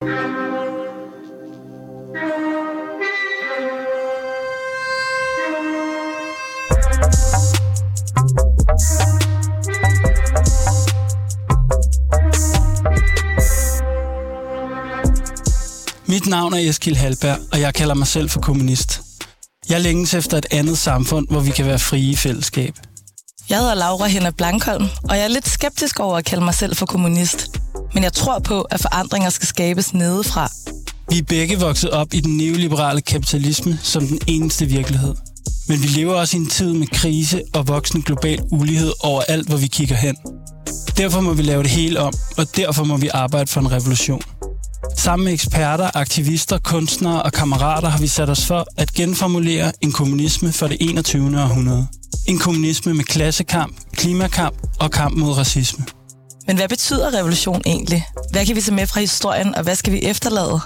Mit navn er Eskil Halberg, og jeg kalder mig selv for kommunist. Jeg længes efter et andet samfund, hvor vi kan være frie i fællesskab. Jeg hedder Laura Henne Blankholm, og jeg er lidt skeptisk over at kalde mig selv for kommunist. Men jeg tror på, at forandringer skal skabes nedefra. Vi er begge vokset op i den neoliberale kapitalisme som den eneste virkelighed. Men vi lever også i en tid med krise og voksende global ulighed overalt, hvor vi kigger hen. Derfor må vi lave det hele om, og derfor må vi arbejde for en revolution. Sammen med eksperter, aktivister, kunstnere og kammerater har vi sat os for at genformulere en kommunisme for det 21. århundrede. En kommunisme med klassekamp, klimakamp og kamp mod racisme. Men hvad betyder revolution egentlig? Hvad kan vi tage med fra historien, og hvad skal vi efterlade?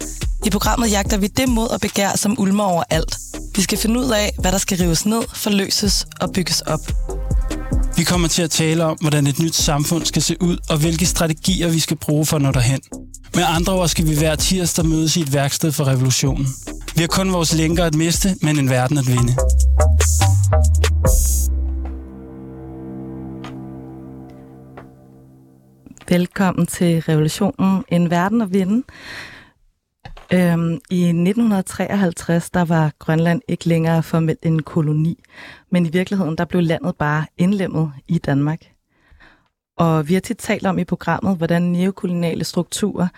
I programmet jagter vi det mod og begær, som ulmer over alt. Vi skal finde ud af, hvad der skal rives ned, forløses og bygges op. Vi kommer til at tale om, hvordan et nyt samfund skal se ud, og hvilke strategier vi skal bruge for at nå derhen. Med andre ord skal vi hver tirsdag mødes i et værksted for revolutionen. Vi har kun vores lænker at miste, men en verden at vinde. Velkommen til Revolutionen, en verden at vinde. Øhm, I 1953 der var Grønland ikke længere formelt en koloni, men i virkeligheden der blev landet bare indlemmet i Danmark. Og vi har tit talt om i programmet, hvordan neokoloniale strukturer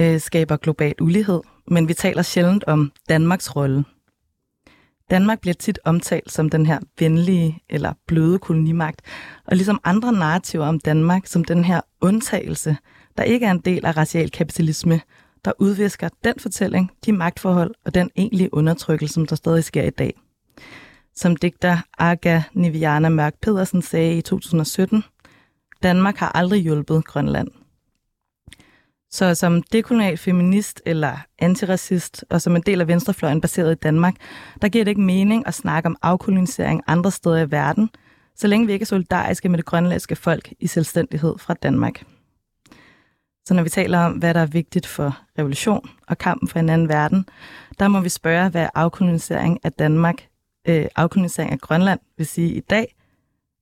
øh, skaber global ulighed, men vi taler sjældent om Danmarks rolle. Danmark bliver tit omtalt som den her venlige eller bløde kolonimagt, og ligesom andre narrativer om Danmark som den her undtagelse, der ikke er en del af racial kapitalisme, der udvisker den fortælling, de magtforhold og den egentlige undertrykkelse, som der stadig sker i dag. Som digter Aga Niviana Mørk Pedersen sagde i 2017, Danmark har aldrig hjulpet Grønland. Så som dekolonial feminist eller antiracist, og som en del af venstrefløjen baseret i Danmark, der giver det ikke mening at snakke om afkolonisering andre steder i verden, så længe vi ikke er solidariske med det grønlandske folk i selvstændighed fra Danmark. Så når vi taler om, hvad der er vigtigt for revolution og kampen for en anden verden, der må vi spørge, hvad afkolonisering af Danmark, øh, afkolonisering af Grønland vil sige i dag,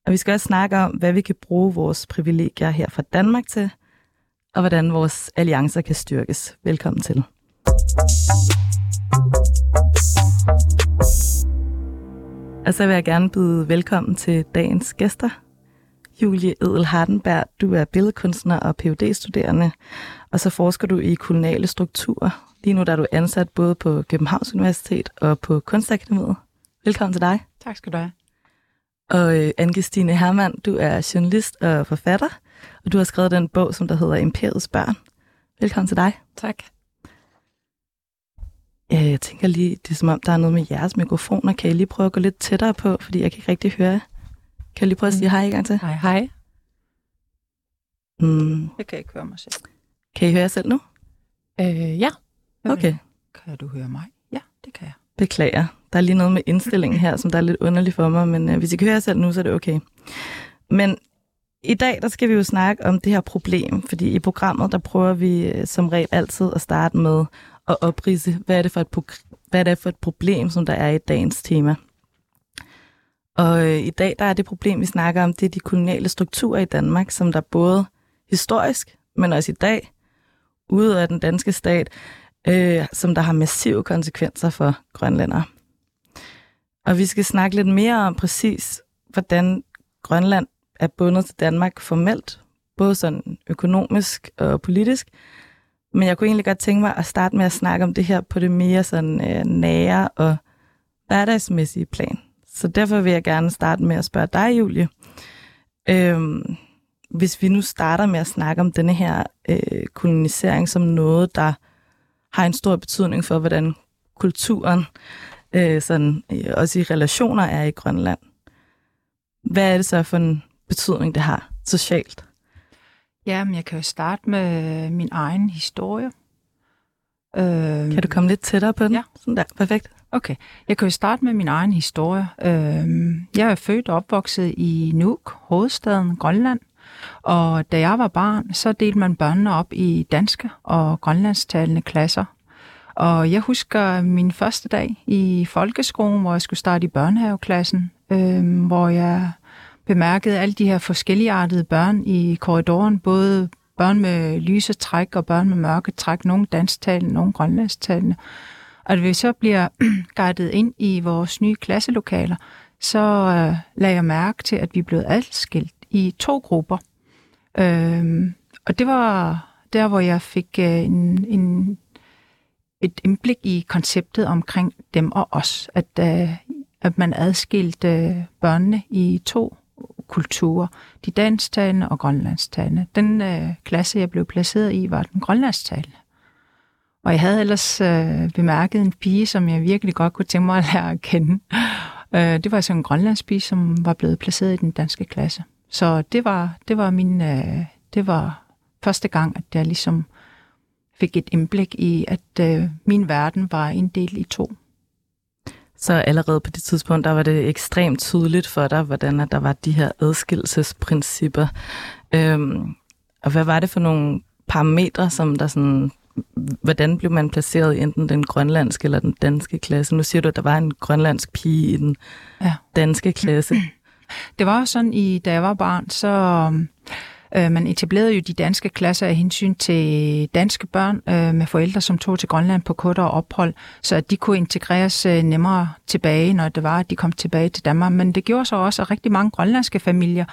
og vi skal også snakke om, hvad vi kan bruge vores privilegier her fra Danmark til, og hvordan vores alliancer kan styrkes. Velkommen til. Og så vil jeg gerne byde velkommen til dagens gæster. Julie Edel Hardenberg, du er billedkunstner og phd studerende og så forsker du i koloniale strukturer. Lige nu der er du ansat både på Københavns Universitet og på Kunstakademiet. Velkommen til dig. Tak skal du have. Og øh, Anne-Christine Hermann, du er journalist og forfatter, og du har skrevet den bog, som der hedder Imperiets Børn. Velkommen til dig. Tak. Ja, jeg tænker lige, det er som om, der er noget med jeres mikrofoner. Kan I lige prøve at gå lidt tættere på, fordi jeg kan ikke rigtig høre Kan jeg lige prøve at sige hej en gang til? Hej, hej. Mm. Jeg kan ikke høre mig selv. Kan I høre jer selv nu? Øh, ja. Okay. Kan du høre mig? Ja, det kan jeg. Beklager. Der er lige noget med indstillingen her, som der er lidt underligt for mig, men øh, hvis I kan høre jer selv nu, så er det okay. Men i dag, der skal vi jo snakke om det her problem, fordi i programmet, der prøver vi øh, som regel altid at starte med at oprise, hvad er det for et, hvad er det for et problem, som der er i dagens tema. Og øh, i dag, der er det problem, vi snakker om, det er de koloniale strukturer i Danmark, som der både historisk, men også i dag, ude af den danske stat, øh, som der har massive konsekvenser for grønlændere. Og vi skal snakke lidt mere om præcis, hvordan Grønland er bundet til Danmark formelt, både sådan økonomisk og politisk. Men jeg kunne egentlig godt tænke mig at starte med at snakke om det her på det mere sådan øh, nære og hverdagsmæssige plan. Så derfor vil jeg gerne starte med at spørge dig, Julie. Øhm, hvis vi nu starter med at snakke om denne her øh, kolonisering som noget, der har en stor betydning for, hvordan kulturen, øh, sådan, øh, også i relationer, er i Grønland. Hvad er det så for en betydning, det har socialt? Jamen, jeg kan jo starte med min egen historie. Øh, kan du komme lidt tættere på den? Ja. Sådan der, perfekt. Okay, jeg kan jo starte med min egen historie. Øh, jeg er født og opvokset i Nuuk, hovedstaden Grønland. Og da jeg var barn, så delte man børnene op i danske og grønlandstalende klasser. Og jeg husker min første dag i folkeskolen, hvor jeg skulle starte i børnehaveklassen, øh, hvor jeg bemærkede alle de her forskelligartede børn i korridoren, både børn med lyse træk og børn med mørke træk, nogle dansktalende, nogle grønlandstalende. Og vi så bliver guidet ind i vores nye klasselokaler, så øh, lagde jeg mærke til, at vi blev adskilt i to grupper. Øhm, og det var der, hvor jeg fik øh, en, en, et indblik i konceptet omkring dem og os. At, øh, at man adskilte øh, børnene i to kulturer. De dansktalende og grønlandstalende. Den øh, klasse, jeg blev placeret i, var den grønlandstalende. Og jeg havde ellers øh, bemærket en pige, som jeg virkelig godt kunne tænke mig at lære at kende. Øh, det var altså en grønlandspige, som var blevet placeret i den danske klasse. Så det var, det var min, øh, det var første gang, at jeg ligesom fik et indblik i, at øh, min verden var en del i to. Så allerede på det tidspunkt, der var det ekstremt tydeligt for dig, hvordan at der var de her adskillelsesprincipper. Øhm, og hvad var det for nogle parametre, som der sådan hvordan blev man placeret i enten den grønlandske eller den danske klasse? Nu siger du, at der var en grønlandsk pige i den ja. danske klasse. Det var sådan, i, da jeg var barn, så øh, man etablerede jo de danske klasser af hensyn til danske børn øh, med forældre, som tog til Grønland på kortere ophold, så at de kunne integreres øh, nemmere tilbage, når det var, at de kom tilbage til Danmark. Men det gjorde så også, at rigtig mange grønlandske familier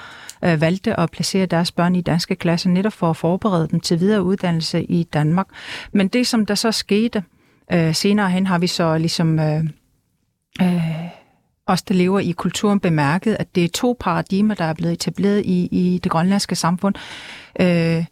øh, valgte at placere deres børn i danske klasser, netop for at forberede dem til videre uddannelse i Danmark. Men det, som der så skete øh, senere hen, har vi så ligesom... Øh, øh, os, der lever i kulturen, bemærket, at det er to paradigmer, der er blevet etableret i, i det grønlandske samfund. Øh,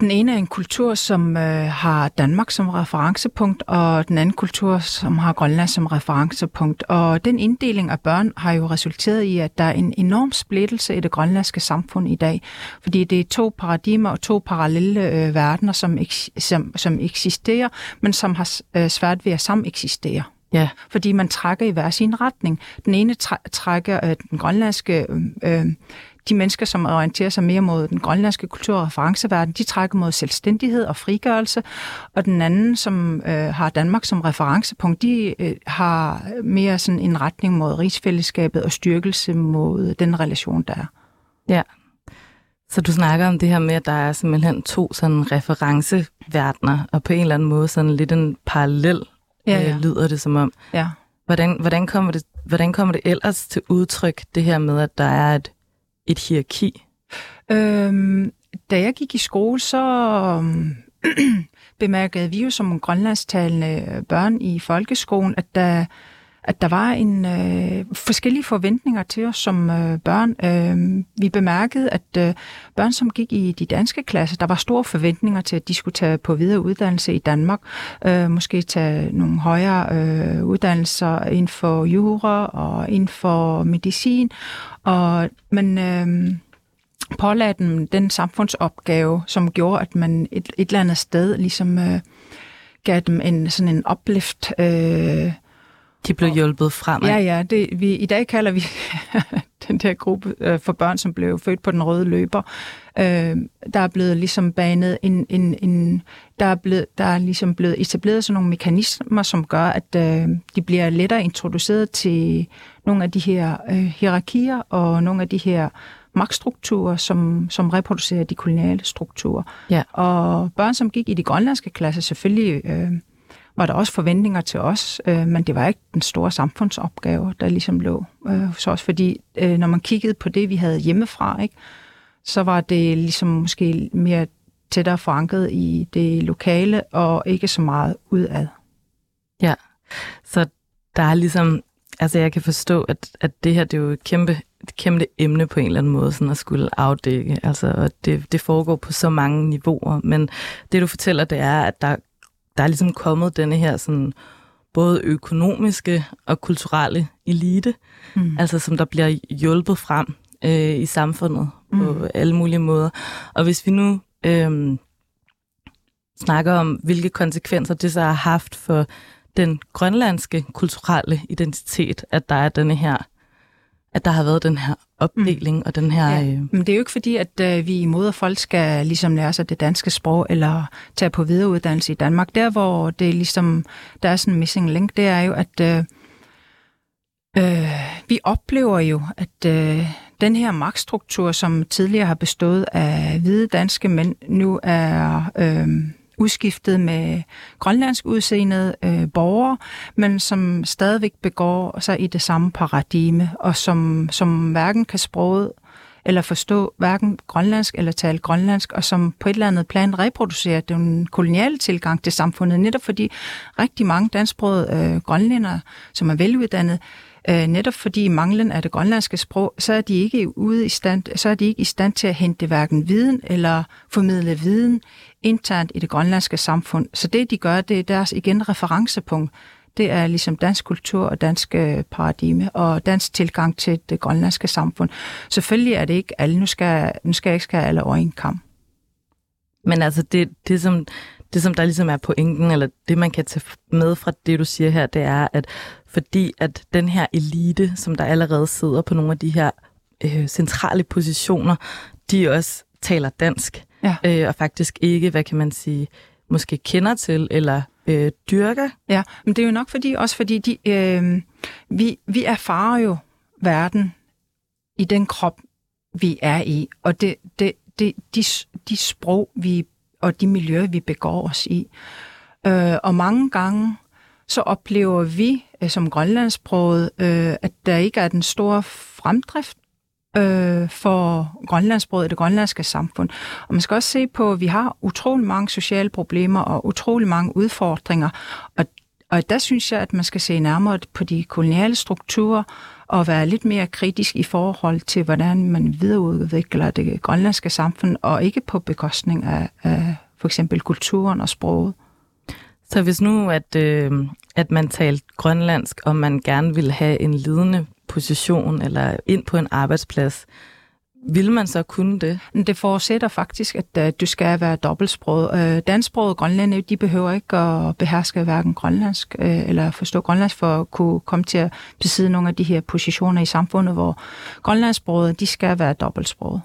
den ene er en kultur, som øh, har Danmark som referencepunkt, og den anden kultur, som har Grønland som referencepunkt. Og den inddeling af børn har jo resulteret i, at der er en enorm splittelse i det grønlandske samfund i dag. Fordi det er to paradigmer og to parallelle øh, verdener, som, som, som eksisterer, men som har øh, svært ved at sameksistere. Ja. Fordi man trækker i hver sin retning. Den ene trækker øh, den grønlandske... Øh, de mennesker, som orienterer sig mere mod den grønlandske kultur- og referenceverden, de trækker mod selvstændighed og frigørelse, og den anden, som øh, har Danmark som referencepunkt, de øh, har mere sådan en retning mod rigsfællesskabet og styrkelse mod den relation, der er. Ja, så du snakker om det her med, at der er simpelthen to sådan referenceverdener, og på en eller anden måde sådan lidt en parallel ja, ja. Øh, lyder det som om. Ja. Hvordan, hvordan, kommer det, hvordan kommer det ellers til udtryk, det her med, at der er et, et hierarki? Øhm, da jeg gik i skole, så øhm, bemærkede vi jo som grønlandstalende børn i folkeskolen, at der at der var en øh, forskellige forventninger til os som øh, børn. Øh, vi bemærkede, at øh, børn, som gik i de danske klasser, der var store forventninger til, at de skulle tage på videre uddannelse i Danmark. Øh, måske tage nogle højere øh, uddannelser inden for jura og inden for medicin. Og, men... Øh, pålagde dem den samfundsopgave, som gjorde, at man et, et eller andet sted ligesom øh, gav dem en sådan en oplift øh, de blev hjulpet frem. Ja, ja. Det, vi, I dag kalder vi den der gruppe øh, for børn, som blev født på den røde løber. Øh, der er blevet ligesom banet en, en, en der er blevet, der er ligesom blevet etableret sådan nogle mekanismer, som gør, at øh, de bliver lettere introduceret til nogle af de her øh, hierarkier og nogle af de her magtstrukturer, som, som reproducerer de koloniale strukturer. Ja. Og børn, som gik i de grønlandske klasser, selvfølgelig... Øh, var der også forventninger til os, øh, men det var ikke den store samfundsopgave, der ligesom lå øh, hos os, fordi øh, når man kiggede på det, vi havde hjemmefra, ikke, så var det ligesom måske mere tættere forankret i det lokale, og ikke så meget udad. Ja, så der er ligesom, altså jeg kan forstå, at, at det her, det er jo et kæmpe, et kæmpe emne på en eller anden måde, sådan at skulle afdække. Altså, og det, det foregår på så mange niveauer, men det du fortæller, det er, at der der er ligesom kommet denne her sådan, både økonomiske og kulturelle elite, mm. altså som der bliver hjulpet frem øh, i samfundet mm. på alle mulige måder. Og hvis vi nu øh, snakker om, hvilke konsekvenser det så har haft for den grønlandske kulturelle identitet, at der er denne her at der har været den her opdeling mm. og den her... Ja. Øh... Men det er jo ikke fordi, at øh, vi imod, at folk skal ligesom lære sig det danske sprog eller tage på videreuddannelse i Danmark. Der, hvor det ligesom, der er sådan en missing link, det er jo, at øh, øh, vi oplever jo, at øh, den her magtstruktur, som tidligere har bestået af hvide danske mænd, nu er... Øh, udskiftet med grønlandsk udseende øh, borgere, men som stadigvæk begår sig i det samme paradigme, og som, som hverken kan sproget eller forstå hverken grønlandsk eller tale grønlandsk, og som på et eller andet plan reproducerer den koloniale tilgang til samfundet, netop fordi rigtig mange dansksprogede øh, grønlændere, som er veluddannede, øh, netop fordi manglen af det grønlandske sprog, så er de ikke ude i stand, så er de ikke i stand til at hente hverken viden eller formidle viden internt i det grønlandske samfund. Så det, de gør, det er deres igen referencepunkt. Det er ligesom dansk kultur og dansk øh, paradigme og dansk tilgang til det grønlandske samfund. Selvfølgelig er det ikke alle. Nu skal, nu skal jeg ikke skære alle over en kamp. Men altså, det, det, som, det som der ligesom er pointen, eller det man kan tage med fra det, du siger her, det er, at fordi at den her elite, som der allerede sidder på nogle af de her øh, centrale positioner, de også taler dansk, ja. øh, og faktisk ikke, hvad kan man sige, måske kender til eller øh, dyrker. Ja, men det er jo nok fordi, også fordi de, øh, vi, vi erfarer jo verden i den krop, vi er i, og det, det, det, de, de sprog, vi og de miljøer, vi begår os i. Øh, og mange gange så oplever vi øh, som grønlandsproget, øh, at der ikke er den store fremdrift øh, for grønlandsproget i det grønlandske samfund. Og man skal også se på, at vi har utrolig mange sociale problemer og utrolig mange udfordringer. Og, og der synes jeg, at man skal se nærmere på de koloniale strukturer og være lidt mere kritisk i forhold til, hvordan man videreudvikler det grønlandske samfund, og ikke på bekostning af, af for eksempel kulturen og sproget. Så hvis nu, at, øh, at man talte grønlandsk, og man gerne vil have en ledende position eller ind på en arbejdsplads, vil man så kunne det? Det forudsætter faktisk, at uh, du skal være dobbeltsproget. Uh, dansksproget og grønlænder, de behøver ikke at beherske hverken grønlandsk uh, eller forstå grønlandsk for at kunne komme til at besidde nogle af de her positioner i samfundet, hvor grønlandssproget, de skal være dobbeltsproget.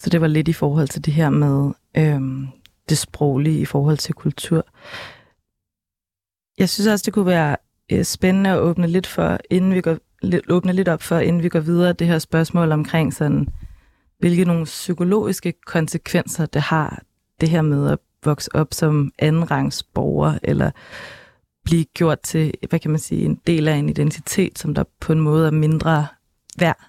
Så det var lidt i forhold til det her med øhm, det sproglige i forhold til kultur. Jeg synes også, det kunne være øh, spændende at åbne lidt for, inden vi går, lidt, åbne lidt op for, inden vi går videre, det her spørgsmål omkring sådan, hvilke nogle psykologiske konsekvenser det har, det her med at vokse op som andenrangsborger, eller blive gjort til, hvad kan man sige, en del af en identitet, som der på en måde er mindre værd.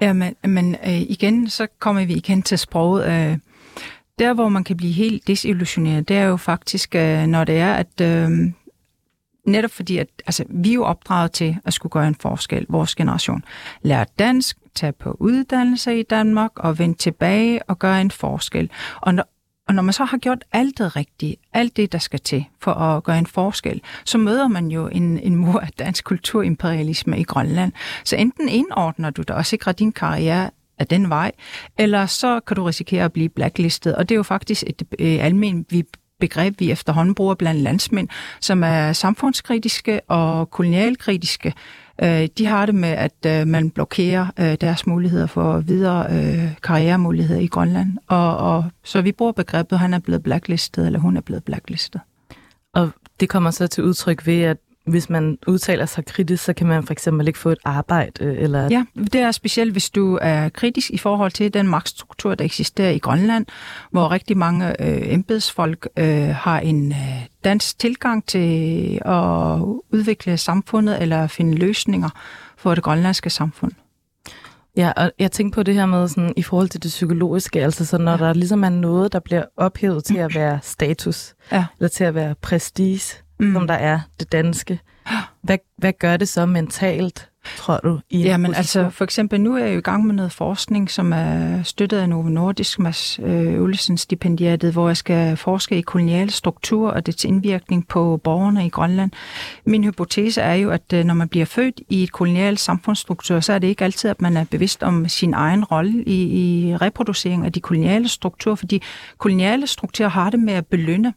Ja, men, men øh, igen, så kommer vi igen til sproget. Øh, der, hvor man kan blive helt desillusioneret, det er jo faktisk, øh, når det er, at øh, netop fordi, at altså, vi er jo opdraget til at skulle gøre en forskel, vores generation. Lære dansk, tage på uddannelse i Danmark og vende tilbage og gøre en forskel. Og når, og når man så har gjort alt det rigtige, alt det, der skal til for at gøre en forskel, så møder man jo en, en mur af dansk kulturimperialisme i Grønland. Så enten indordner du dig og sikrer din karriere af den vej, eller så kan du risikere at blive blacklistet. Og det er jo faktisk et øh, almindeligt begreb, vi efterhånden bruger blandt landsmænd, som er samfundskritiske og kolonialkritiske. Øh, de har det med, at øh, man blokerer øh, deres muligheder for videre karrieremuligheder i Grønland. Og, og så vi bruger begrebet, han er blevet blacklistet, eller hun er blevet blacklistet. Og det kommer så til udtryk ved, at hvis man udtaler sig kritisk, så kan man for eksempel ikke få et arbejde? Øh, eller... Ja, det er specielt, hvis du er kritisk i forhold til den magtstruktur, der eksisterer i Grønland, hvor rigtig mange øh, embedsfolk øh, har en øh, dansk tilgang til at udvikle samfundet eller finde løsninger for det grønlandske samfund. Ja, og jeg tænker på det her med sådan, i forhold til det psykologiske, altså så når ja. der ligesom er noget, der bliver ophævet til at være status, ja. eller til at være prestige, mm. som der er det danske. Hvad, hvad gør det så mentalt, tror du? I ja, men altså for eksempel nu er jeg jo i gang med noget forskning, som er støttet af Novo Nordisk, Mads øh, Ullesen stipendiatet, hvor jeg skal forske i kolonial struktur og dets indvirkning på borgerne i Grønland. Min hypotese er jo, at øh, når man bliver født i et kolonial samfundsstruktur, så er det ikke altid, at man er bevidst om sin egen rolle i, i reproducering af de koloniale strukturer, fordi koloniale strukturer har det med at belønne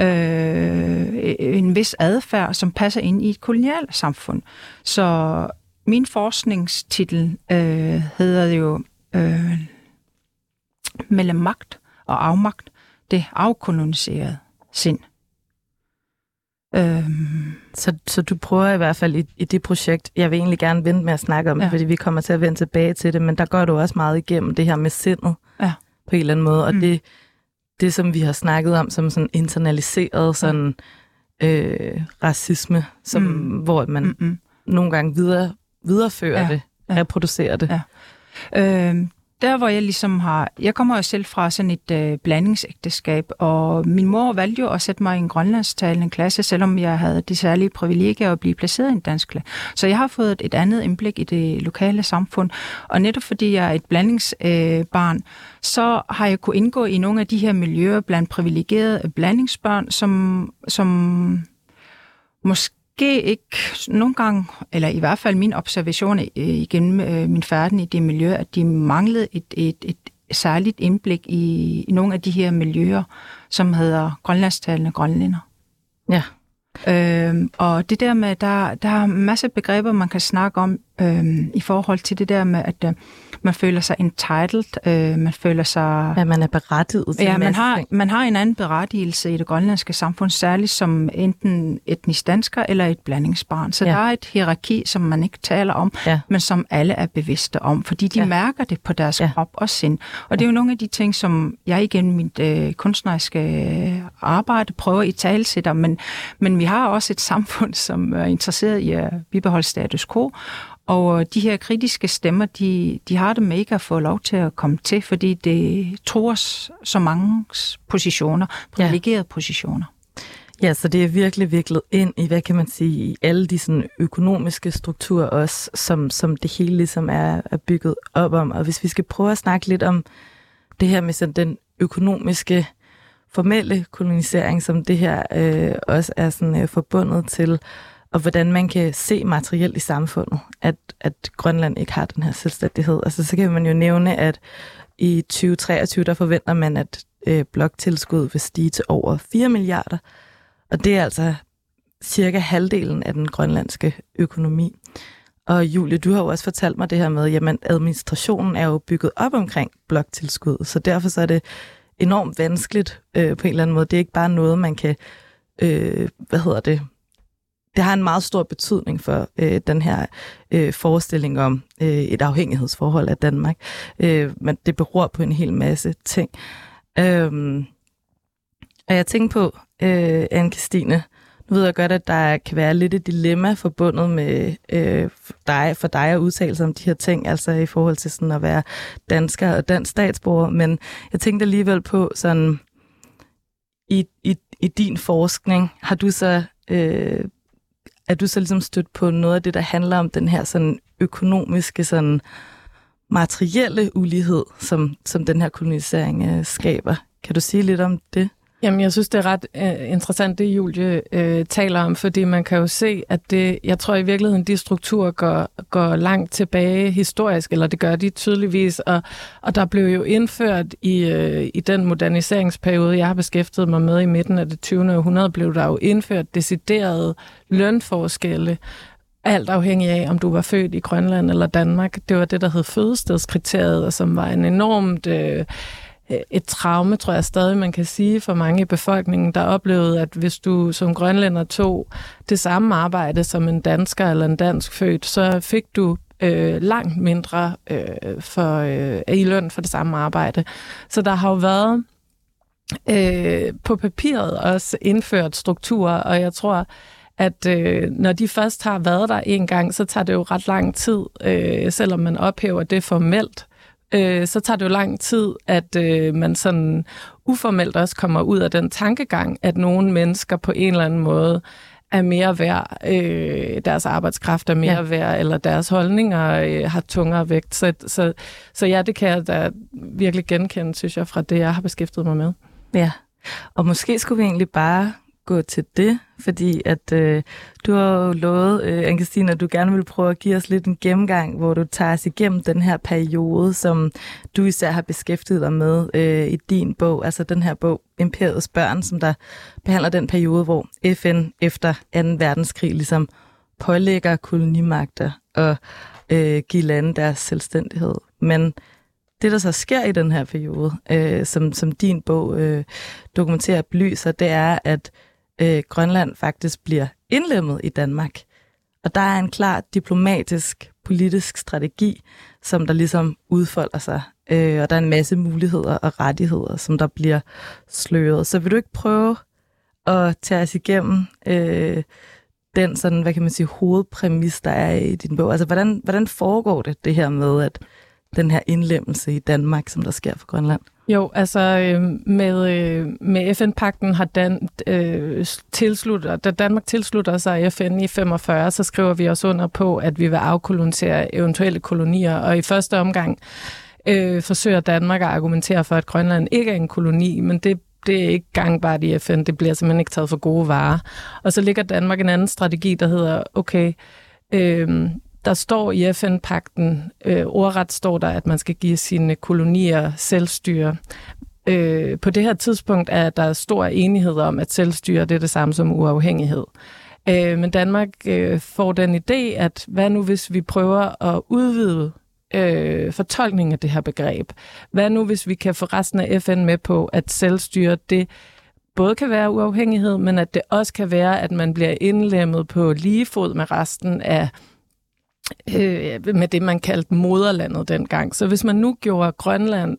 øh, en vis adfærd, som passer ind i et kolonialt samfund. Så min forskningstitel øh, hedder jo øh, Mellem magt og afmagt, det afkoloniserede sind. Øhm. Så, så du prøver i hvert fald i, i det projekt, jeg vil egentlig gerne vente med at snakke om ja. det, fordi vi kommer til at vende tilbage til det, men der går du også meget igennem det her med sindet ja. på en eller anden måde, og mm. det, det, som vi har snakket om som sådan internaliseret sådan, øh, racisme, som, mm. hvor man Mm-mm. nogle gange videre, viderefører ja. det, ja. reproducerer det. Ja. Øh, der hvor jeg ligesom har, jeg kommer jo selv fra sådan et øh, blandingsægteskab, og min mor valgte jo at sætte mig i en grønlandstalende klasse, selvom jeg havde det særlige privilegie at blive placeret i en dansk klasse. Så jeg har fået et andet indblik i det lokale samfund, og netop fordi jeg er et blandingsbarn, øh, så har jeg kunne indgå i nogle af de her miljøer blandt privilegerede blandingsbørn, som, som måske måske ikke nogle gange, eller i hvert fald min observation øh, igennem øh, min færden i det miljø, at de manglede et, et, et særligt indblik i, i nogle af de her miljøer, som hedder grønlandstalende grønlænder. Ja. Øhm, og det der med, der, der er masser af begreber, man kan snakke om øhm, i forhold til det der med, at øh, man føler sig entitled, øh, man føler sig... Ja, man er berettiget til Ja, man har, man har en anden berettigelse i det grønlandske samfund, særligt som enten etnisk dansker eller et blandingsbarn. Så ja. der er et hierarki, som man ikke taler om, ja. men som alle er bevidste om, fordi de ja. mærker det på deres ja. krop og sind. Og det er jo nogle af de ting, som jeg igen mit øh, kunstneriske arbejde prøver i talsætter, men, men vi har også et samfund, som er interesseret i at bibeholde status quo, og de her kritiske stemmer, de, de har det med ikke at få lov til at komme til, fordi det tror så mange positioner, privilegerede ja. positioner. Ja, så det er virkelig viklet ind i, hvad kan man sige, i alle de sådan økonomiske strukturer også, som, som det hele ligesom er, er bygget op om. Og hvis vi skal prøve at snakke lidt om det her med sådan den økonomiske, formelle kolonisering, som det her øh, også er sådan øh, forbundet til, og hvordan man kan se materielt i samfundet, at, at Grønland ikke har den her selvstændighed. Altså, så kan man jo nævne, at i 2023, der forventer man, at øh, bloktilskud vil stige til over 4 milliarder, og det er altså cirka halvdelen af den grønlandske økonomi. Og Julie, du har jo også fortalt mig det her med, at administrationen er jo bygget op omkring bloktilskud, så derfor så er det enormt vanskeligt øh, på en eller anden måde. Det er ikke bare noget, man kan, øh, hvad hedder det, det har en meget stor betydning for øh, den her øh, forestilling om øh, et afhængighedsforhold af Danmark. Øh, men det beror på en hel masse ting. Øh, og jeg tænker på, øh, Anne-Christine, nu ved jeg godt, at der kan være lidt et dilemma forbundet med øh, dig, for dig at udtale sig om de her ting, altså i forhold til sådan at være dansker og dansk statsborger, men jeg tænkte alligevel på sådan, i, i, i din forskning, har du så øh, er du så ligesom stødt på noget af det, der handler om den her sådan økonomiske, sådan materielle ulighed, som, som den her kolonisering øh, skaber. Kan du sige lidt om det? Jamen, jeg synes, det er ret uh, interessant, det Julie uh, taler om, fordi man kan jo se, at det, jeg tror i virkeligheden, de strukturer går, går langt tilbage historisk, eller det gør de tydeligvis, og, og der blev jo indført i, uh, i den moderniseringsperiode, jeg har beskæftiget mig med i midten af det 20. århundrede, blev der jo indført deciderede lønforskelle, alt afhængig af, om du var født i Grønland eller Danmark. Det var det, der hed fødestedskriteriet, og som var en enormt... Uh, Øh, Øh, et traume, tror jeg stadig, man kan sige for mange i befolkningen, der oplevede, at hvis du som grønlænder tog det samme arbejde som en dansker eller en dansk født, så fik du øh, langt mindre øh, for, øh, i løn for det samme arbejde. Så der har jo været øh, på papiret også indført strukturer, og jeg tror, at øh, når de først har været der en gang, så tager det jo ret lang tid, øh, selvom man ophæver det formelt, øh, så tager det jo lang tid, at øh, man sådan uformelt også kommer ud af den tankegang, at nogle mennesker på en eller anden måde er mere værd, øh, deres arbejdskraft er mere ja. værd, eller deres holdninger øh, har tungere vægt. Så, så, så ja, det kan jeg da virkelig genkende, synes jeg, fra det, jeg har beskæftiget mig med. Ja, og måske skulle vi egentlig bare gå til det, fordi at øh, du har jo lovet, øh, Anne-Christine, at du gerne vil prøve at give os lidt en gennemgang, hvor du tager os igennem den her periode, som du især har beskæftiget dig med øh, i din bog, altså den her bog, Imperiets Børn, som der behandler den periode, hvor FN efter 2. verdenskrig ligesom pålægger kolonimagter at øh, give lande deres selvstændighed. Men det, der så sker i den her periode, øh, som, som din bog øh, dokumenterer belyser, det er, at øh, Grønland faktisk bliver indlemmet i Danmark. Og der er en klar diplomatisk, politisk strategi, som der ligesom udfolder sig. Øh, og der er en masse muligheder og rettigheder, som der bliver sløret. Så vil du ikke prøve at tage os igennem øh, den sådan, hvad kan man sige, hovedpræmis, der er i din bog? Altså, hvordan, hvordan foregår det, det her med, at den her indlemmelse i Danmark, som der sker for Grønland? Jo, altså øh, med, øh, med FN-pakten har Dan, øh, tilslutter, da Danmark tilslutter sig FN i 45, så skriver vi også under på, at vi vil afkolonisere eventuelle kolonier, og i første omgang øh, forsøger Danmark at argumentere for, at Grønland ikke er en koloni, men det det er ikke gangbart i FN, det bliver simpelthen ikke taget for gode varer. Og så ligger Danmark en anden strategi, der hedder, okay, øh, der står i FN-pakten, øh, ordret står der, at man skal give sine kolonier selvstyre. Øh, på det her tidspunkt er der stor enighed om, at selvstyre det er det samme som uafhængighed. Øh, men Danmark øh, får den idé, at hvad nu hvis vi prøver at udvide øh, fortolkningen af det her begreb? Hvad nu hvis vi kan få resten af FN med på, at selvstyre det både kan være uafhængighed, men at det også kan være, at man bliver indlemmet på lige fod med resten af øh, med det, man kaldte moderlandet dengang. Så hvis man nu gjorde Grønland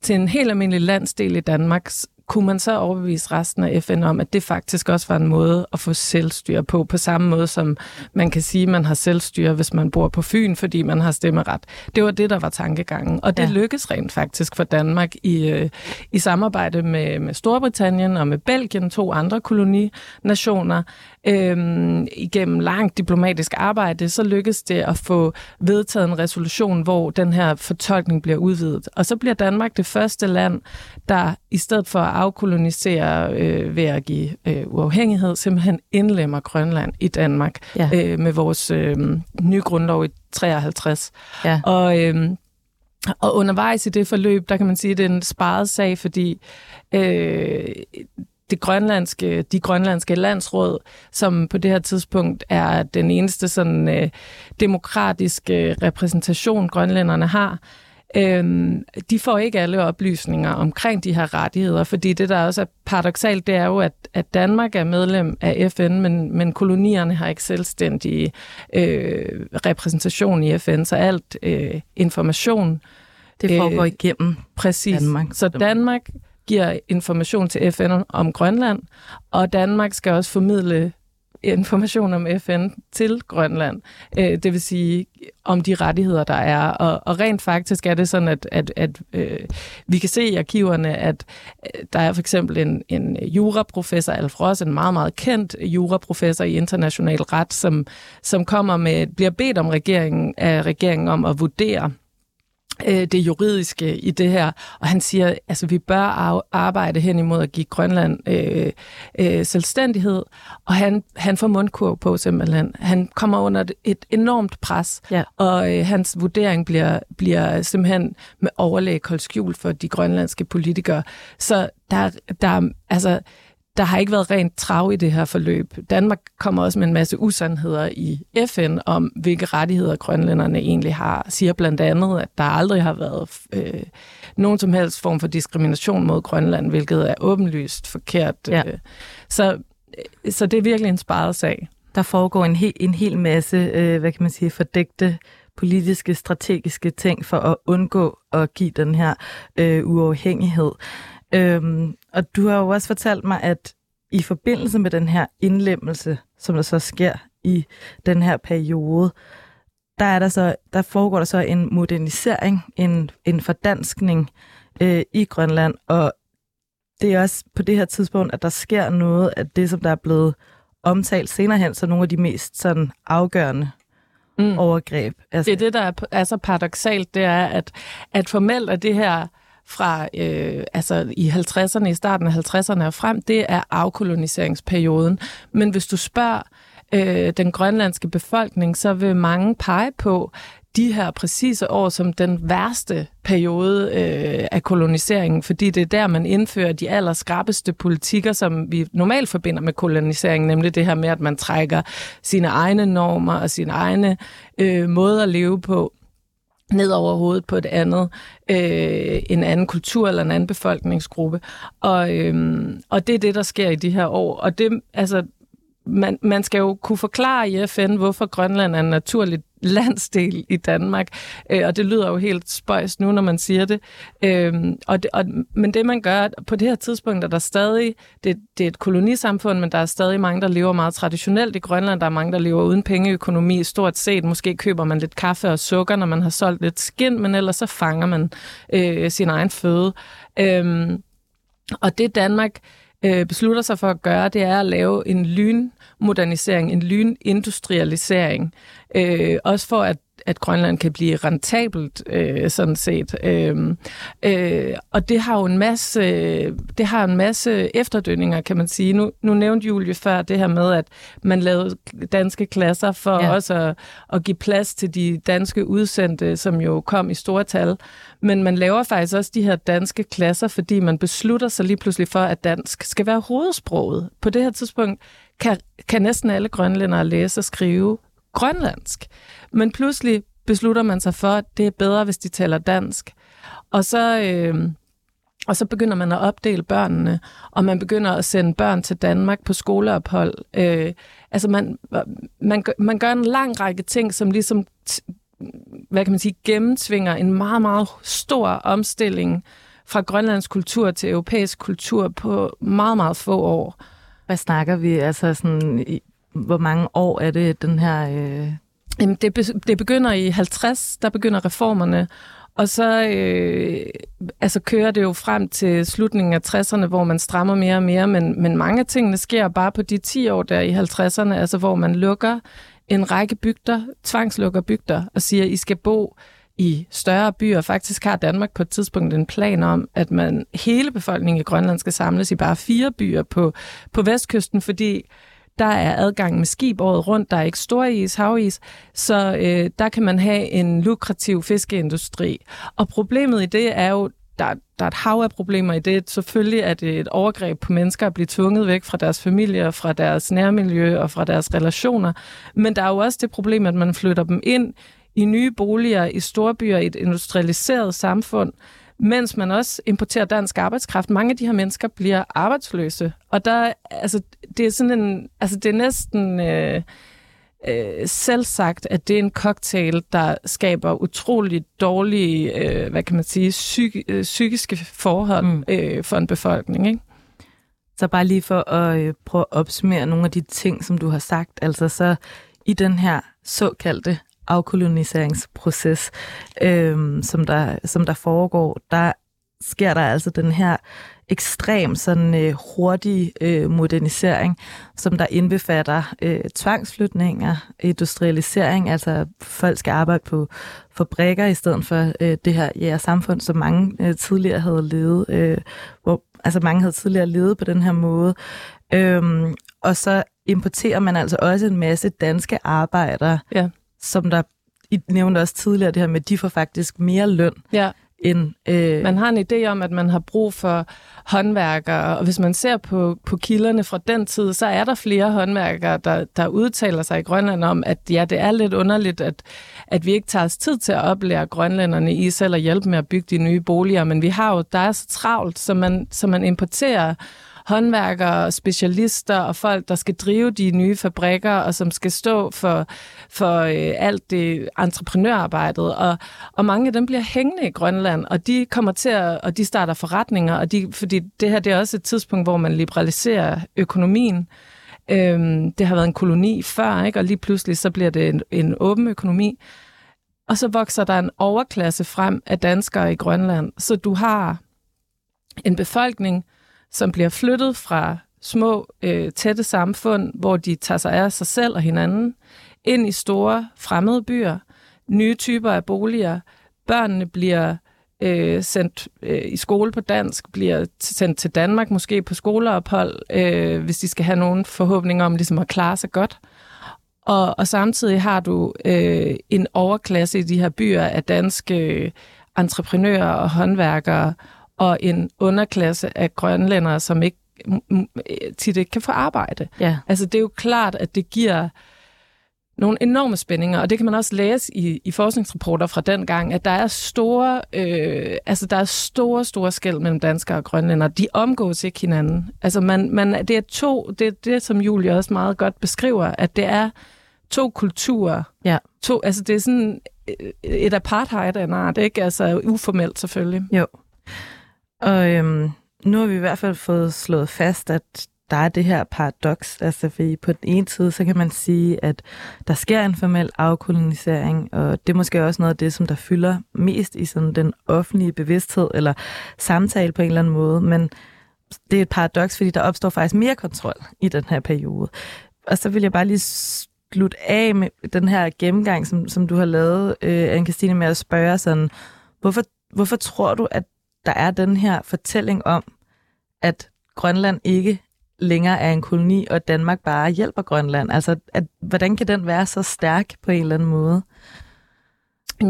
til en helt almindelig landsdel i Danmark, kunne man så overbevise resten af FN om, at det faktisk også var en måde at få selvstyre på, på samme måde som man kan sige, at man har selvstyre, hvis man bor på Fyn, fordi man har stemmeret. Det var det, der var tankegangen, og det ja. lykkedes rent faktisk for Danmark i, øh, i samarbejde med, med Storbritannien og med Belgien, to andre koloninationer, øhm, igennem langt diplomatisk arbejde, så lykkes det at få vedtaget en resolution, hvor den her fortolkning bliver udvidet. Og så bliver Danmark det første land, der i stedet for at afkolonisere øh, ved at give øh, uafhængighed, simpelthen indlemmer Grønland i Danmark ja. øh, med vores øh, nye grundlov i 53. Ja. Og øh, og undervejs i det forløb, der kan man sige, at det er en sparet sag, fordi øh, det grønlandske, de grønlandske landsråd, som på det her tidspunkt er den eneste sådan øh, demokratiske repræsentation, grønlænderne har, Øhm, de får ikke alle oplysninger omkring de her rettigheder, fordi det, der også er paradoxalt, det er jo, at, at Danmark er medlem af FN, men, men kolonierne har ikke selvstændig øh, repræsentation i FN, så alt øh, information... Det foregår øh, igennem præcis. Danmark. Så Danmark giver information til FN om Grønland, og Danmark skal også formidle information om FN til Grønland. Øh, det vil sige om de rettigheder, der er. Og, og rent faktisk er det sådan, at, at, at øh, vi kan se i arkiverne, at øh, der er for eksempel en, en juraprofessor, Alf Ross, en meget, meget kendt juraprofessor i international ret, som, som kommer med, bliver bedt om regeringen, af regeringen om at vurdere det juridiske i det her. Og han siger, altså vi bør arbejde hen imod at give Grønland øh, øh, selvstændighed. Og han, han får mundkurv på simpelthen. Han kommer under et enormt pres, ja. og øh, hans vurdering bliver, bliver simpelthen med overlæg holdt skjult for de grønlandske politikere. Så der, der altså der har ikke været rent trav i det her forløb. Danmark kommer også med en masse usandheder i FN om, hvilke rettigheder grønlænderne egentlig har. Siger blandt andet, at der aldrig har været øh, nogen som helst form for diskrimination mod Grønland, hvilket er åbenlyst forkert. Ja. Øh. Så, så det er virkelig en sparet sag. Der foregår en, hel, en hel masse, øh, hvad kan man sige, fordægte politiske, strategiske ting for at undgå at give den her øh, uafhængighed. Øhm, og du har jo også fortalt mig, at i forbindelse med den her indlemmelse, som der så sker i den her periode, der, er der, så, der foregår der så en modernisering, en, en fordanskning øh, i Grønland, og det er også på det her tidspunkt, at der sker noget af det, som der er blevet omtalt senere hen, så nogle af de mest sådan afgørende mm. overgreb. Altså. Det er det, der er, er så paradoxalt, det er, at, at formelt er det her fra øh, altså i 50'erne, i starten af 50'erne og frem, det er afkoloniseringsperioden. Men hvis du spørger øh, den grønlandske befolkning, så vil mange pege på de her præcise år som den værste periode øh, af koloniseringen, fordi det er der, man indfører de allerskrappeste politikker, som vi normalt forbinder med kolonisering, nemlig det her med, at man trækker sine egne normer og sine egne øh, måder at leve på ned over hovedet på et andet, øh, en anden kultur eller en anden befolkningsgruppe. Og, øh, og det er det, der sker i de her år. Og det, altså, man, man skal jo kunne forklare i FN, hvorfor Grønland er en naturlig landsdel i Danmark. Øh, og det lyder jo helt spøjst nu, når man siger det. Øh, og det og, men det man gør, på det her tidspunkt er der stadig, det, det er et kolonisamfund, men der er stadig mange, der lever meget traditionelt i Grønland. Der er mange, der lever uden pengeøkonomi stort set. Måske køber man lidt kaffe og sukker, når man har solgt lidt skind, men ellers så fanger man øh, sin egen føde. Øh, og det Danmark øh, beslutter sig for at gøre, det er at lave en lynmodernisering, en lynindustrialisering. Øh, også for at at Grønland kan blive rentabelt, øh, sådan set. Øh, øh, og det har jo en masse, det har en masse efterdønninger, kan man sige. Nu, nu nævnte Julie før det her med, at man lavede danske klasser for ja. også at, at give plads til de danske udsendte, som jo kom i store tal. Men man laver faktisk også de her danske klasser, fordi man beslutter sig lige pludselig for, at dansk skal være hovedsproget. På det her tidspunkt kan, kan næsten alle grønlændere læse og skrive grønlandsk. Men pludselig beslutter man sig for, at det er bedre, hvis de taler dansk. Og så, øh, og så begynder man at opdele børnene, og man begynder at sende børn til Danmark på skoleophold. Øh, altså man, man, man gør en lang række ting, som ligesom hvad kan man sige, gennemtvinger en meget, meget stor omstilling fra grønlandsk kultur til europæisk kultur på meget, meget få år. Hvad snakker vi? Altså sådan, hvor mange år er det, den her... Øh... Jamen, det, be, det begynder i 50, der begynder reformerne, og så øh, altså kører det jo frem til slutningen af 60'erne, hvor man strammer mere og mere, men, men mange af tingene sker bare på de 10 år der i 50'erne, altså hvor man lukker en række bygder, tvangslukker bygder, og siger, I skal bo i større byer. Faktisk har Danmark på et tidspunkt en plan om, at man hele befolkningen i Grønland skal samles i bare fire byer på, på vestkysten, fordi der er adgang med skib året rundt, der er ikke stor is, havis, så øh, der kan man have en lukrativ fiskeindustri. Og problemet i det er jo, der, der er et hav af problemer i det. Selvfølgelig er det et overgreb på mennesker at blive tvunget væk fra deres familier, fra deres nærmiljø og fra deres relationer. Men der er jo også det problem, at man flytter dem ind i nye boliger i storbyer i et industrialiseret samfund, mens man også importerer dansk arbejdskraft. Mange af de her mennesker bliver arbejdsløse. Og der, altså, det er sådan en, altså det er næsten øh, øh, selvsagt, at det er en cocktail, der skaber utrolig dårlige, øh, hvad kan man sige, psyk, øh, psykiske forhold mm. øh, for en befolkning, ikke? Så bare lige for at øh, prøve at opsummere nogle af de ting, som du har sagt, altså så i den her såkaldte afkoloniseringsproces, øh, som, der, som der foregår, der sker der altså den her ekstrem sådan øh, hurtig øh, modernisering, som der indbefatter øh, tvangsflytninger, industrialisering, altså folk skal arbejde på fabrikker i stedet for øh, det her ja, samfund, som mange øh, tidligere havde levet, øh, hvor altså mange havde tidligere levet på den her måde. Øhm, og så importerer man altså også en masse danske arbejdere, ja som der I nævnte også tidligere, det her med, at de får faktisk mere løn. Ja. End, øh... Man har en idé om, at man har brug for håndværkere, og hvis man ser på, på kilderne fra den tid, så er der flere håndværkere, der, der udtaler sig i Grønland om, at ja, det er lidt underligt, at, at vi ikke tager os tid til at oplære grønlænderne i selv at hjælpe med at bygge de nye boliger, men vi har jo, der er så travlt, så man, så man importerer håndværkere, specialister og folk, der skal drive de nye fabrikker, og som skal stå for, for øh, alt det entreprenørarbejdet. Og, og mange af dem bliver hængende i Grønland, og de kommer til at, og de starter forretninger, og de, fordi det her det er også et tidspunkt, hvor man liberaliserer økonomien. Øhm, det har været en koloni før, ikke? og lige pludselig så bliver det en, en åben økonomi. Og så vokser der en overklasse frem af danskere i Grønland. Så du har en befolkning, som bliver flyttet fra små, øh, tætte samfund, hvor de tager sig af sig selv og hinanden, ind i store fremmede byer, nye typer af boliger. Børnene bliver øh, sendt øh, i skole på dansk, bliver sendt til Danmark, måske på skoleophold, øh, hvis de skal have nogen forhåbninger om ligesom at klare sig godt. Og, og samtidig har du øh, en overklasse i de her byer af danske øh, entreprenører og håndværkere, og en underklasse af grønlændere, som ikke tit ikke kan få arbejde. Ja. Altså det er jo klart, at det giver nogle enorme spændinger, og det kan man også læse i, i forskningsrapporter fra den gang, at der er store, øh, altså der er store, store skæld mellem danskere og grønlændere. De omgås ikke hinanden. Altså man, man, det er to, det er det, som Julie også meget godt beskriver, at det er to kulturer. Ja. To, altså det er sådan øh, et apartheid af en art, ikke? Altså uformelt selvfølgelig. Jo. Og øhm, nu har vi i hvert fald fået slået fast, at der er det her paradoks. Altså, for på den ene side, så kan man sige, at der sker en formel afkolonisering, og det er måske også noget af det, som der fylder mest i sådan den offentlige bevidsthed eller samtale på en eller anden måde. Men det er et paradoks, fordi der opstår faktisk mere kontrol i den her periode. Og så vil jeg bare lige slutte af med den her gennemgang, som, som du har lavet, øh, Anne-Christine, med at spørge sådan, hvorfor, hvorfor tror du, at der er den her fortælling om, at Grønland ikke længere er en koloni, og Danmark bare hjælper Grønland. Altså, at, hvordan kan den være så stærk på en eller anden måde?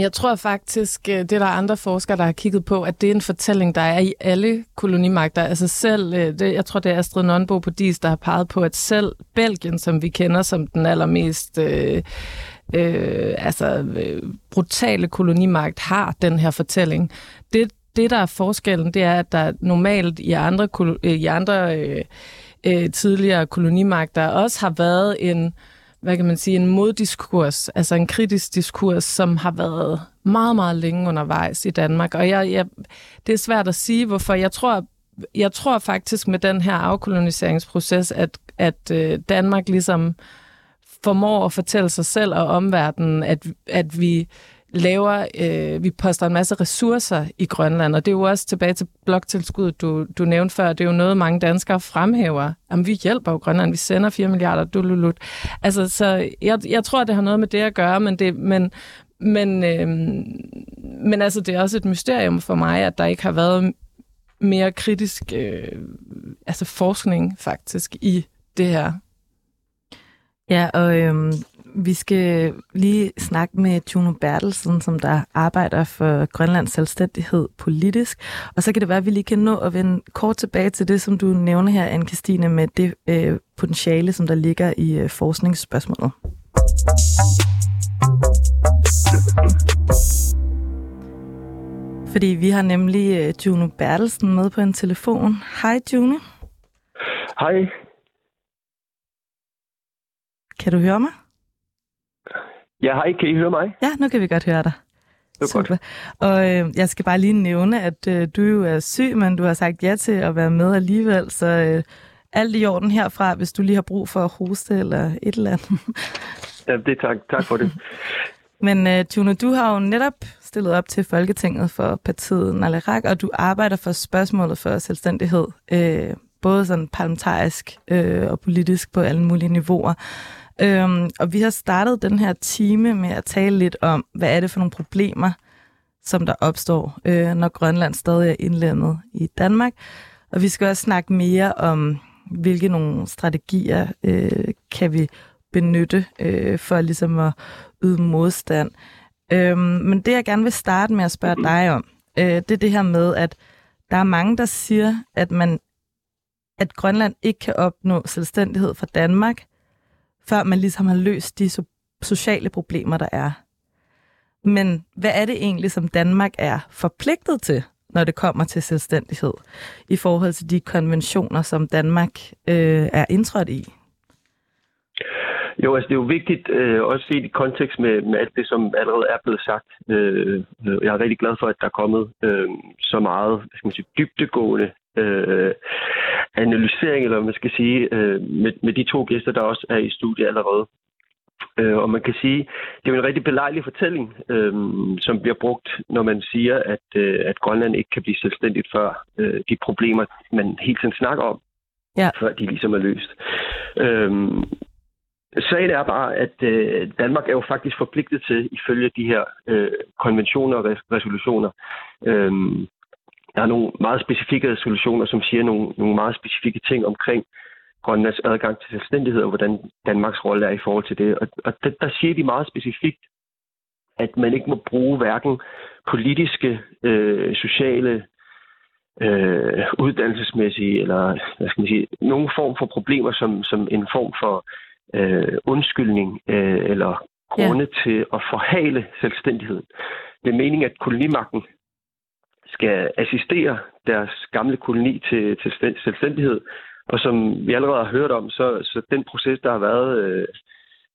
Jeg tror faktisk, det det er der andre forskere, der har kigget på, at det er en fortælling, der er i alle kolonimagter. Altså selv, øh, det, jeg tror, det er Astrid Nonbo på DIS, der har peget på, at selv Belgien, som vi kender som den allermest øh, øh, altså, øh, brutale kolonimagt, har den her fortælling. Det, det, der er forskellen, det er, at der normalt i andre, i andre øh, øh, tidligere kolonimagter også har været en, hvad kan man sige, en moddiskurs, altså en kritisk diskurs, som har været meget, meget længe undervejs i Danmark. Og jeg, jeg, det er svært at sige, hvorfor. Jeg tror, jeg tror faktisk med den her afkoloniseringsproces, at, at øh, Danmark ligesom formår at fortælle sig selv og omverdenen, at, at vi laver, øh, vi poster en masse ressourcer i Grønland, og det er jo også tilbage til bloktilskuddet, du, du nævnte før, det er jo noget, mange danskere fremhæver. Jamen, vi hjælper jo Grønland, vi sender 4 milliarder, dululut. Altså, så jeg, jeg tror, det har noget med det at gøre, men det, men, men, øh, men altså, det er også et mysterium for mig, at der ikke har været mere kritisk øh, altså forskning faktisk i det her. Ja, og øhm, vi skal lige snakke med Juno Bertelsen, som der arbejder for Grønlands selvstændighed politisk. Og så kan det være, at vi lige kan nå at vende kort tilbage til det, som du nævner her, anne Christine, med det øh, potentiale, som der ligger i øh, forskningsspørgsmålet. Fordi vi har nemlig øh, Juno Bertelsen med på en telefon. Hej Juno. Hej. Kan du høre mig? Ja, hej. Kan I høre mig? Ja, nu kan vi godt høre dig. Det er Super. godt. Og øh, jeg skal bare lige nævne, at øh, du jo er syg, men du har sagt ja til at være med alligevel, så øh, alt i orden herfra, hvis du lige har brug for at hoste eller et eller andet. Ja, det tak. Tak for det. Men øh, Juno, du har jo netop stillet op til Folketinget for partiet Nalerak, og du arbejder for spørgsmålet for selvstændighed, øh, både sådan parlamentarisk øh, og politisk på alle mulige niveauer. Øhm, og vi har startet den her time med at tale lidt om, hvad er det for nogle problemer, som der opstår, øh, når Grønland stadig er indlemmet i Danmark. Og vi skal også snakke mere om, hvilke nogle strategier øh, kan vi benytte øh, for ligesom at yde modstand. Øhm, men det, jeg gerne vil starte med at spørge dig om, øh, det er det her med, at der er mange, der siger, at man at Grønland ikke kan opnå selvstændighed fra Danmark, før man ligesom har løst de so- sociale problemer, der er. Men hvad er det egentlig, som Danmark er forpligtet til, når det kommer til selvstændighed, i forhold til de konventioner, som Danmark øh, er indtrådt i? Jo, altså det er jo vigtigt øh, også set i kontekst med, med alt det, som allerede er blevet sagt. Øh, øh jeg er rigtig glad for, at der er kommet øh, så meget skal man sige, dybtegående øh, analysering, eller man skal sige, øh, med, med de to gæster, der også er i studiet allerede. Øh, og man kan sige, det er jo en rigtig belejlig fortælling, øh, som bliver brugt, når man siger, at, øh, at Grønland ikke kan blive selvstændigt før øh, de problemer, man helt tiden snakker om, Ja. før de ligesom er løst. Øh, Sagen er bare, at øh, Danmark er jo faktisk forpligtet til, ifølge de her øh, konventioner og res- resolutioner, øh, der er nogle meget specifikke resolutioner, som siger nogle, nogle meget specifikke ting omkring Grønlands adgang til selvstændighed, og hvordan Danmarks rolle er i forhold til det. Og, og der, der siger de meget specifikt, at man ikke må bruge hverken politiske, øh, sociale, øh, uddannelsesmæssige eller hvad skal man sige, nogen form for problemer som, som en form for øh, undskyldning øh, eller grunde ja. til at forhale selvstændigheden. Det er meningen, at kolonimagten skal assistere deres gamle koloni til, til selvstændighed. Og som vi allerede har hørt om, så, så den proces, der har været øh,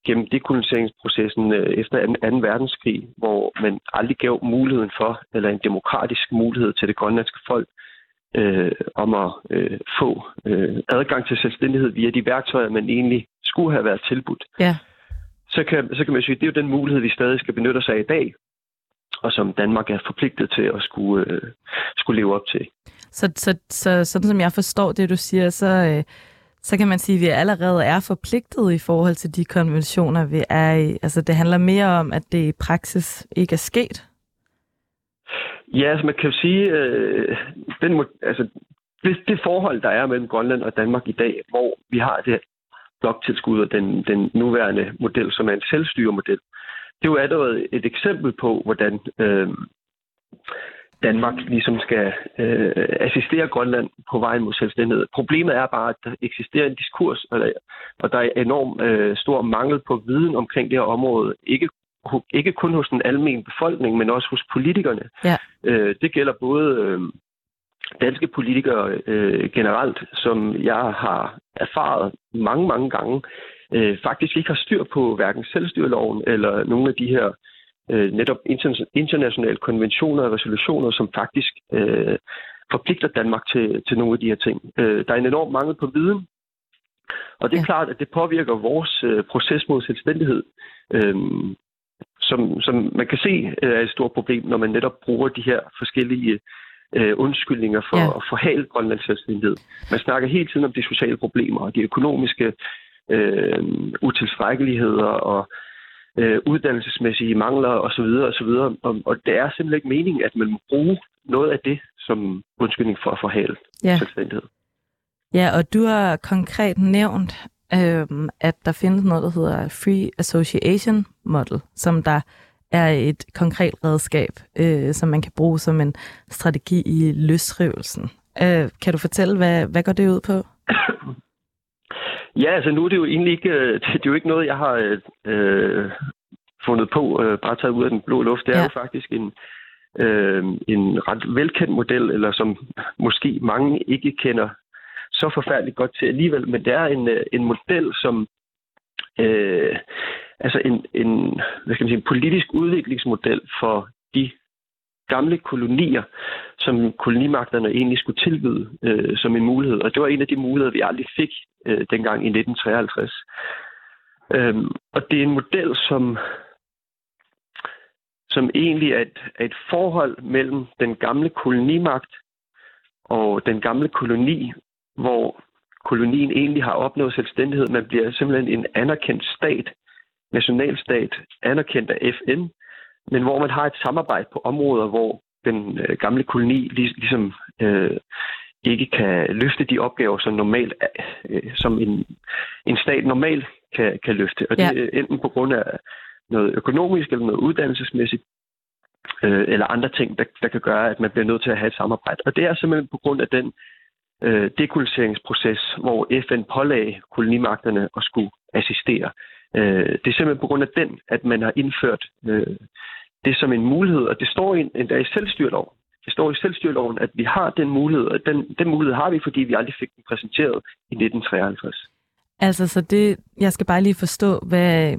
gennem dekoloniseringsprocessen øh, efter 2. verdenskrig, hvor man aldrig gav muligheden for, eller en demokratisk mulighed til det grønlandske folk, øh, om at øh, få øh, adgang til selvstændighed via de værktøjer, man egentlig skulle have været tilbudt. Ja. Så kan, så kan man sige, at det er jo den mulighed, vi stadig skal benytte os af i dag, og som Danmark er forpligtet til at skulle, øh, skulle leve op til. Så, så, så sådan som jeg forstår det, du siger, så, øh, så kan man sige, at vi allerede er forpligtet i forhold til de konventioner, vi er i. Altså det handler mere om, at det i praksis ikke er sket. Ja, altså man kan jo sige, øh, den, altså, det, det forhold, der er mellem Grønland og Danmark i dag, hvor vi har det bloktilskud og den, den nuværende model, som er en selvstyremodel, det er jo allerede et eksempel på, hvordan øh, Danmark ligesom skal øh, assistere Grønland på vejen mod selvstændighed. Problemet er bare, at der eksisterer en diskurs, og der er enorm øh, stor mangel på viden omkring det her område. Ikke, ikke kun hos den almindelige befolkning, men også hos politikerne. Ja. Øh, det gælder både øh, danske politikere øh, generelt, som jeg har erfaret mange, mange gange, øh, faktisk ikke har styr på hverken selvstyreloven eller nogle af de her øh, netop internationale konventioner og resolutioner, som faktisk øh, forpligter Danmark til, til nogle af de her ting. Øh, der er en enorm mangel på viden, og det er ja. klart, at det påvirker vores øh, proces mod selvstændighed, øh, som, som man kan se øh, er et stort problem, når man netop bruger de her forskellige øh, undskyldninger for ja. at forhale Grønlands selvstændighed. Man snakker hele tiden om de sociale problemer og de økonomiske øh, utilstrækkeligheder og øh, uddannelsesmæssige mangler osv. osv. Og, og det er simpelthen ikke meningen, at man må bruge noget af det som undskyldning for at forhale ja. selvstændighed. Ja, og du har konkret nævnt, øh, at der findes noget, der hedder Free Association Model, som der er et konkret redskab, øh, som man kan bruge som en strategi i løsrivelsen. Øh, kan du fortælle, hvad, hvad går det ud på? Ja, altså nu er det jo egentlig ikke, øh, det er jo ikke noget, jeg har øh, fundet på, øh, bare taget ud af den blå luft. Det er ja. jo faktisk en, øh, en ret velkendt model, eller som måske mange ikke kender så forfærdeligt godt til alligevel, men det er en, øh, en model, som øh, altså en, en, hvad skal man sige, en politisk udviklingsmodel for de gamle kolonier, som kolonimagterne egentlig skulle tilbyde øh, som en mulighed. Og det var en af de muligheder, vi aldrig fik øh, dengang i 1953. Øhm, og det er en model, som, som egentlig er et, er et forhold mellem den gamle kolonimagt og den gamle koloni, hvor kolonien egentlig har opnået selvstændighed. Man bliver simpelthen en anerkendt stat, nationalstat, anerkendt af FN, men hvor man har et samarbejde på områder, hvor den øh, gamle koloni lig, ligesom øh, ikke kan løfte de opgaver, som normalt øh, som en, en stat normalt kan, kan løfte. Og det er enten på grund af noget økonomisk eller noget uddannelsesmæssigt, øh, eller andre ting, der, der kan gøre, at man bliver nødt til at have et samarbejde. Og det er simpelthen på grund af den øh, dekoloniseringsproces, hvor FN pålagde kolonimagterne at skulle assistere. Øh, det er simpelthen på grund af den, at man har indført øh, det som en mulighed, og det står endda i selvstyreloven. Det står i selvstyreloven, at vi har den mulighed, og den, den mulighed har vi, fordi vi aldrig fik den præsenteret i 1953. Altså, så det, jeg skal bare lige forstå, hvad,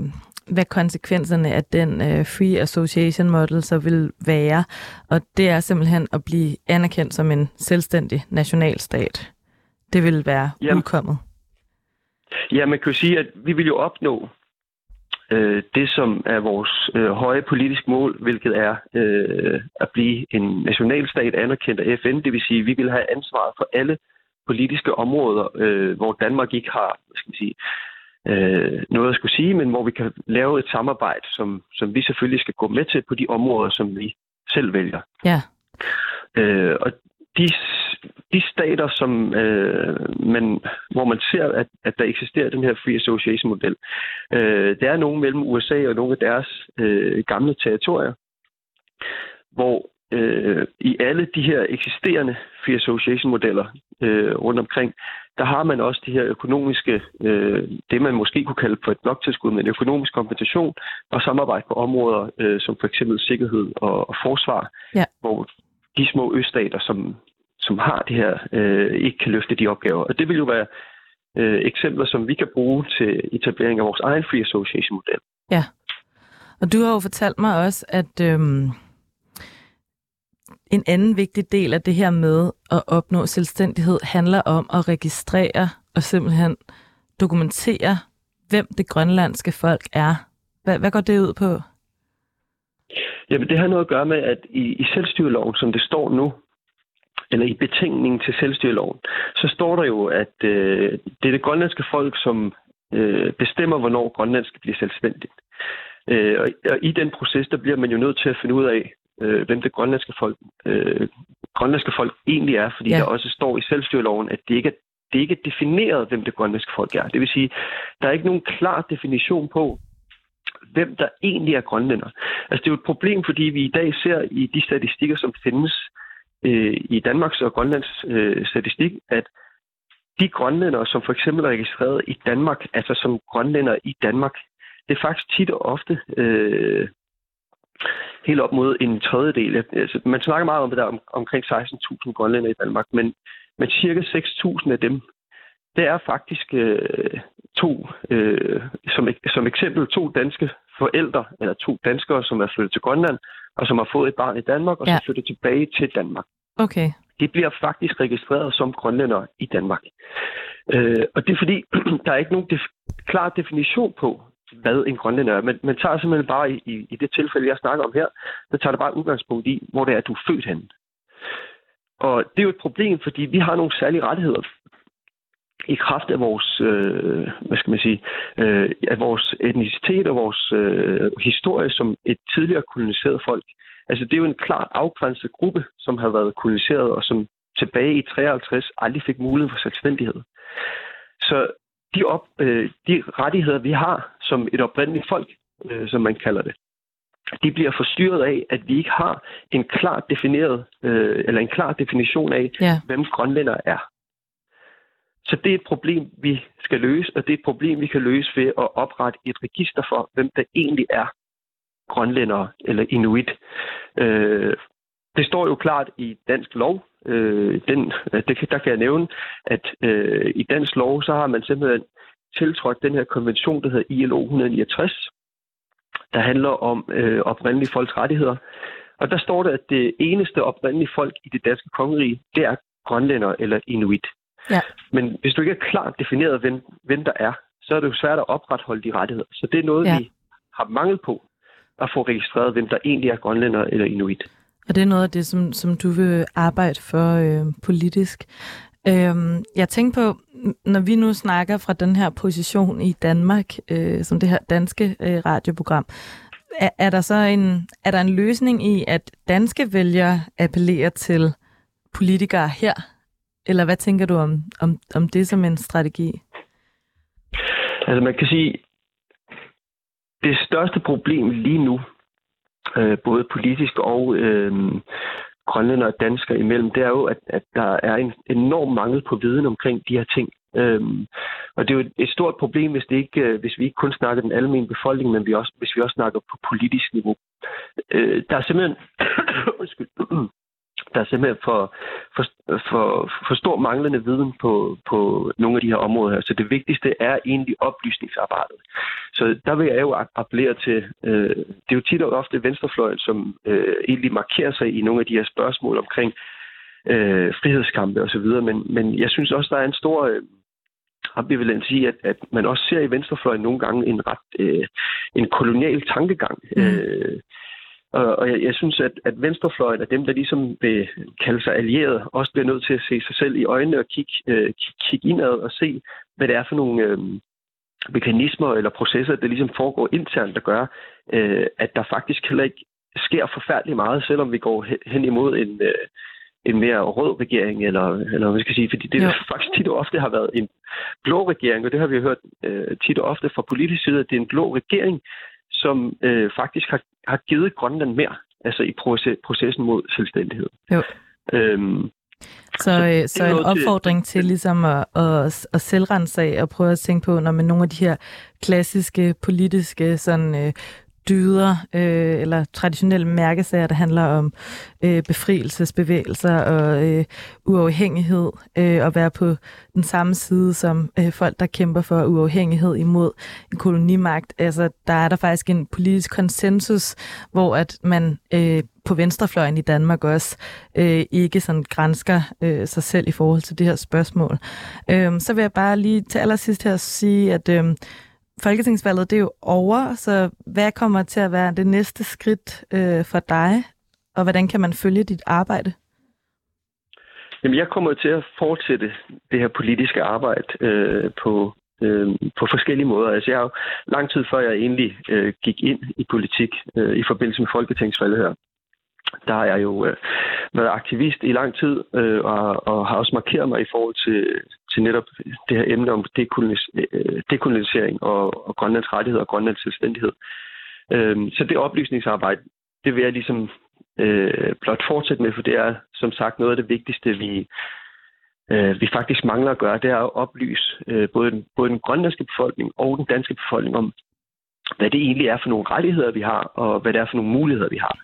hvad konsekvenserne af den uh, Free Association Model så vil være. Og det er simpelthen at blive anerkendt som en selvstændig nationalstat. Det vil være Jamen, udkommet. Ja, man kan jo sige, at vi vil jo opnå øh, det, som er vores øh, høje politiske mål, hvilket er øh, at blive en nationalstat anerkendt af FN. Det vil sige, at vi vil have ansvaret for alle politiske områder, øh, hvor Danmark ikke har skal man sige, øh, noget at skulle sige, men hvor vi kan lave et samarbejde, som, som vi selvfølgelig skal gå med til på de områder, som vi selv vælger. Ja. Øh, og de de stater, som øh, man, hvor man ser, at, at der eksisterer den her free association model, øh, der er nogen mellem USA og nogle af deres øh, gamle territorier, hvor øh, i alle de her eksisterende free association modeller øh, rundt omkring, der har man også de her økonomiske, øh, det man måske kunne kalde for et bloktilskud, men økonomisk kompensation og samarbejde på områder øh, som for eksempel sikkerhed og, og forsvar, ja. hvor de små øststater, som, som har det her, øh, ikke kan løfte de opgaver. Og det vil jo være øh, eksempler, som vi kan bruge til etablering af vores egen free association model. Ja, og du har jo fortalt mig også, at øhm, en anden vigtig del af det her med at opnå selvstændighed handler om at registrere og simpelthen dokumentere, hvem det grønlandske folk er. Hvad, hvad går det ud på? Jamen, det har noget at gøre med, at i, i selvstyreloven, som det står nu, eller i betænkningen til selvstyreloven, så står der jo, at øh, det er det grønlandske folk, som øh, bestemmer, hvornår Grønland skal blive selvstændigt. Øh, og, og i den proces, der bliver man jo nødt til at finde ud af, øh, hvem det grønlandske folk, øh, grønlandske folk egentlig er, fordi ja. der også står i selvstyreloven, at det ikke er det er ikke defineret, hvem det grønlandske folk er. Det vil sige, der er ikke nogen klar definition på, hvem der egentlig er grønlænder. Altså det er jo et problem, fordi vi i dag ser i de statistikker, som findes øh, i Danmarks og Grønlands øh, statistik, at de grønlændere, som for eksempel er registreret i Danmark, altså som grønlænder i Danmark, det er faktisk tit og ofte øh, helt op mod en tredjedel. Altså, man snakker meget om det der om, omkring 16.000 grønlænder i Danmark, men, men cirka 6.000 af dem, det er faktisk øh, to, øh, som, som eksempel to danske forældre, eller to danskere, som er flyttet til Grønland, og som har fået et barn i Danmark, og ja. så flyttet tilbage til Danmark. Okay. Det bliver faktisk registreret som grønlænder i Danmark. Øh, og det er fordi, der er ikke nogen def- klar definition på, hvad en grønlænder er. Men man tager simpelthen bare i, i, i det tilfælde, jeg snakker om her, der tager det bare udgangspunkt i, hvor det er, at du er født henne. Og det er jo et problem, fordi vi har nogle særlige rettigheder i kraft af vores, øh, hvad skal man sige, øh, af vores etnicitet og vores øh, historie som et tidligere koloniseret folk. Altså det er jo en klart afgrænset gruppe, som har været koloniseret og som tilbage i 53 aldrig fik mulighed for selvstændighed. Så de, op, øh, de rettigheder, vi har som et oprindeligt folk, øh, som man kalder det, de bliver forstyrret af, at vi ikke har en klar defineret, øh, eller en klar definition af, ja. hvem grønlænder er. Så det er et problem, vi skal løse, og det er et problem, vi kan løse ved at oprette et register for, hvem der egentlig er grønlændere eller inuit. Øh, det står jo klart i dansk lov. Øh, den, det, der kan jeg nævne, at øh, i dansk lov, så har man simpelthen tiltrådt den her konvention, der hedder ILO 169, der handler om øh, oprindelige folks rettigheder. Og der står der, at det eneste oprindelige folk i det danske kongerige, det er grønlænder eller inuit. Ja. Men hvis du ikke er klart defineret, hvem, hvem der er, så er det jo svært at opretholde de rettigheder. Så det er noget, ja. vi har mangel på at få registreret, hvem der egentlig er grønlænder eller inuit. Og det er noget af det, som, som du vil arbejde for øh, politisk. Øhm, jeg tænker på, når vi nu snakker fra den her position i Danmark, øh, som det her danske øh, radioprogram, er, er der så en, er der en løsning i, at danske vælgere appellerer til politikere her? Eller hvad tænker du om, om, om det som en strategi? Altså man kan sige, det største problem lige nu, øh, både politisk og øh, grønlænder og danskere imellem, det er jo, at, at der er en enorm mangel på viden omkring de her ting. Øhm, og det er jo et stort problem, hvis, det ikke, øh, hvis vi ikke kun snakker den almindelige befolkning, men vi også, hvis vi også snakker på politisk niveau. Øh, der er simpelthen... undskyld, der er simpelthen for, for, for, for stor manglende viden på, på nogle af de her områder her. Så det vigtigste er egentlig oplysningsarbejdet. Så der vil jeg jo appellere til, øh, det er jo tit og ofte venstrefløjen, som øh, egentlig markerer sig i nogle af de her spørgsmål omkring øh, frihedskampe osv., men, men jeg synes også, der er en stor... Øh, ambivalens i, at, at man også ser i venstrefløjen nogle gange en ret øh, en kolonial tankegang. Mm. Øh, og, og jeg, jeg synes, at, at venstrefløjen er dem, der ligesom vil kalde sig allieret, også bliver nødt til at se sig selv i øjnene og kigge, øh, kigge indad og se, hvad det er for nogle øh, mekanismer eller processer, der ligesom foregår internt, der gør, øh, at der faktisk heller ikke sker forfærdeligt meget, selvom vi går hen imod en, øh, en mere rød regering, eller, eller hvad skal jeg sige, fordi det Jo. faktisk tit og ofte har været en blå regering, og det har vi hørt øh, tit og ofte fra politisk side, at det er en blå regering, som øh, faktisk har, har givet Grønland mere, altså i proces, processen mod selvstændighed. Jo. Øhm, Så, øh, så en noget til- opfordring til ligesom at, at, at selvrense af og prøve at tænke på, når man nogle af de her klassiske politiske sådan, øh, dyder øh, eller traditionelle mærkesager, der handler om øh, befrielsesbevægelser og øh, uafhængighed, øh, og være på den samme side som øh, folk, der kæmper for uafhængighed imod en kolonimagt. Altså, der er der faktisk en politisk konsensus, hvor at man øh, på venstrefløjen i Danmark også øh, ikke sådan grænsker øh, sig selv i forhold til det her spørgsmål. Øh, så vil jeg bare lige til allersidst her sige, at øh, Folketingsvalget det er jo over, så hvad kommer til at være det næste skridt øh, for dig, og hvordan kan man følge dit arbejde? Jamen, jeg kommer til at fortsætte det her politiske arbejde øh, på, øh, på forskellige måder. Altså, jeg har jo lang tid før jeg egentlig øh, gik ind i politik øh, i forbindelse med Folketingsvalget her, der har jeg jo øh, været aktivist i lang tid, øh, og, og har også markeret mig i forhold til, til netop det her emne om øh, dekolonisering og, og Grønlands rettigheder og Grønlands selvstændighed. Øh, så det oplysningsarbejde, det vil jeg ligesom øh, blot fortsætte med, for det er som sagt noget af det vigtigste, vi, øh, vi faktisk mangler at gøre, det er at oplyse øh, både, den, både den grønlandske befolkning og den danske befolkning om, hvad det egentlig er for nogle rettigheder, vi har, og hvad det er for nogle muligheder, vi har.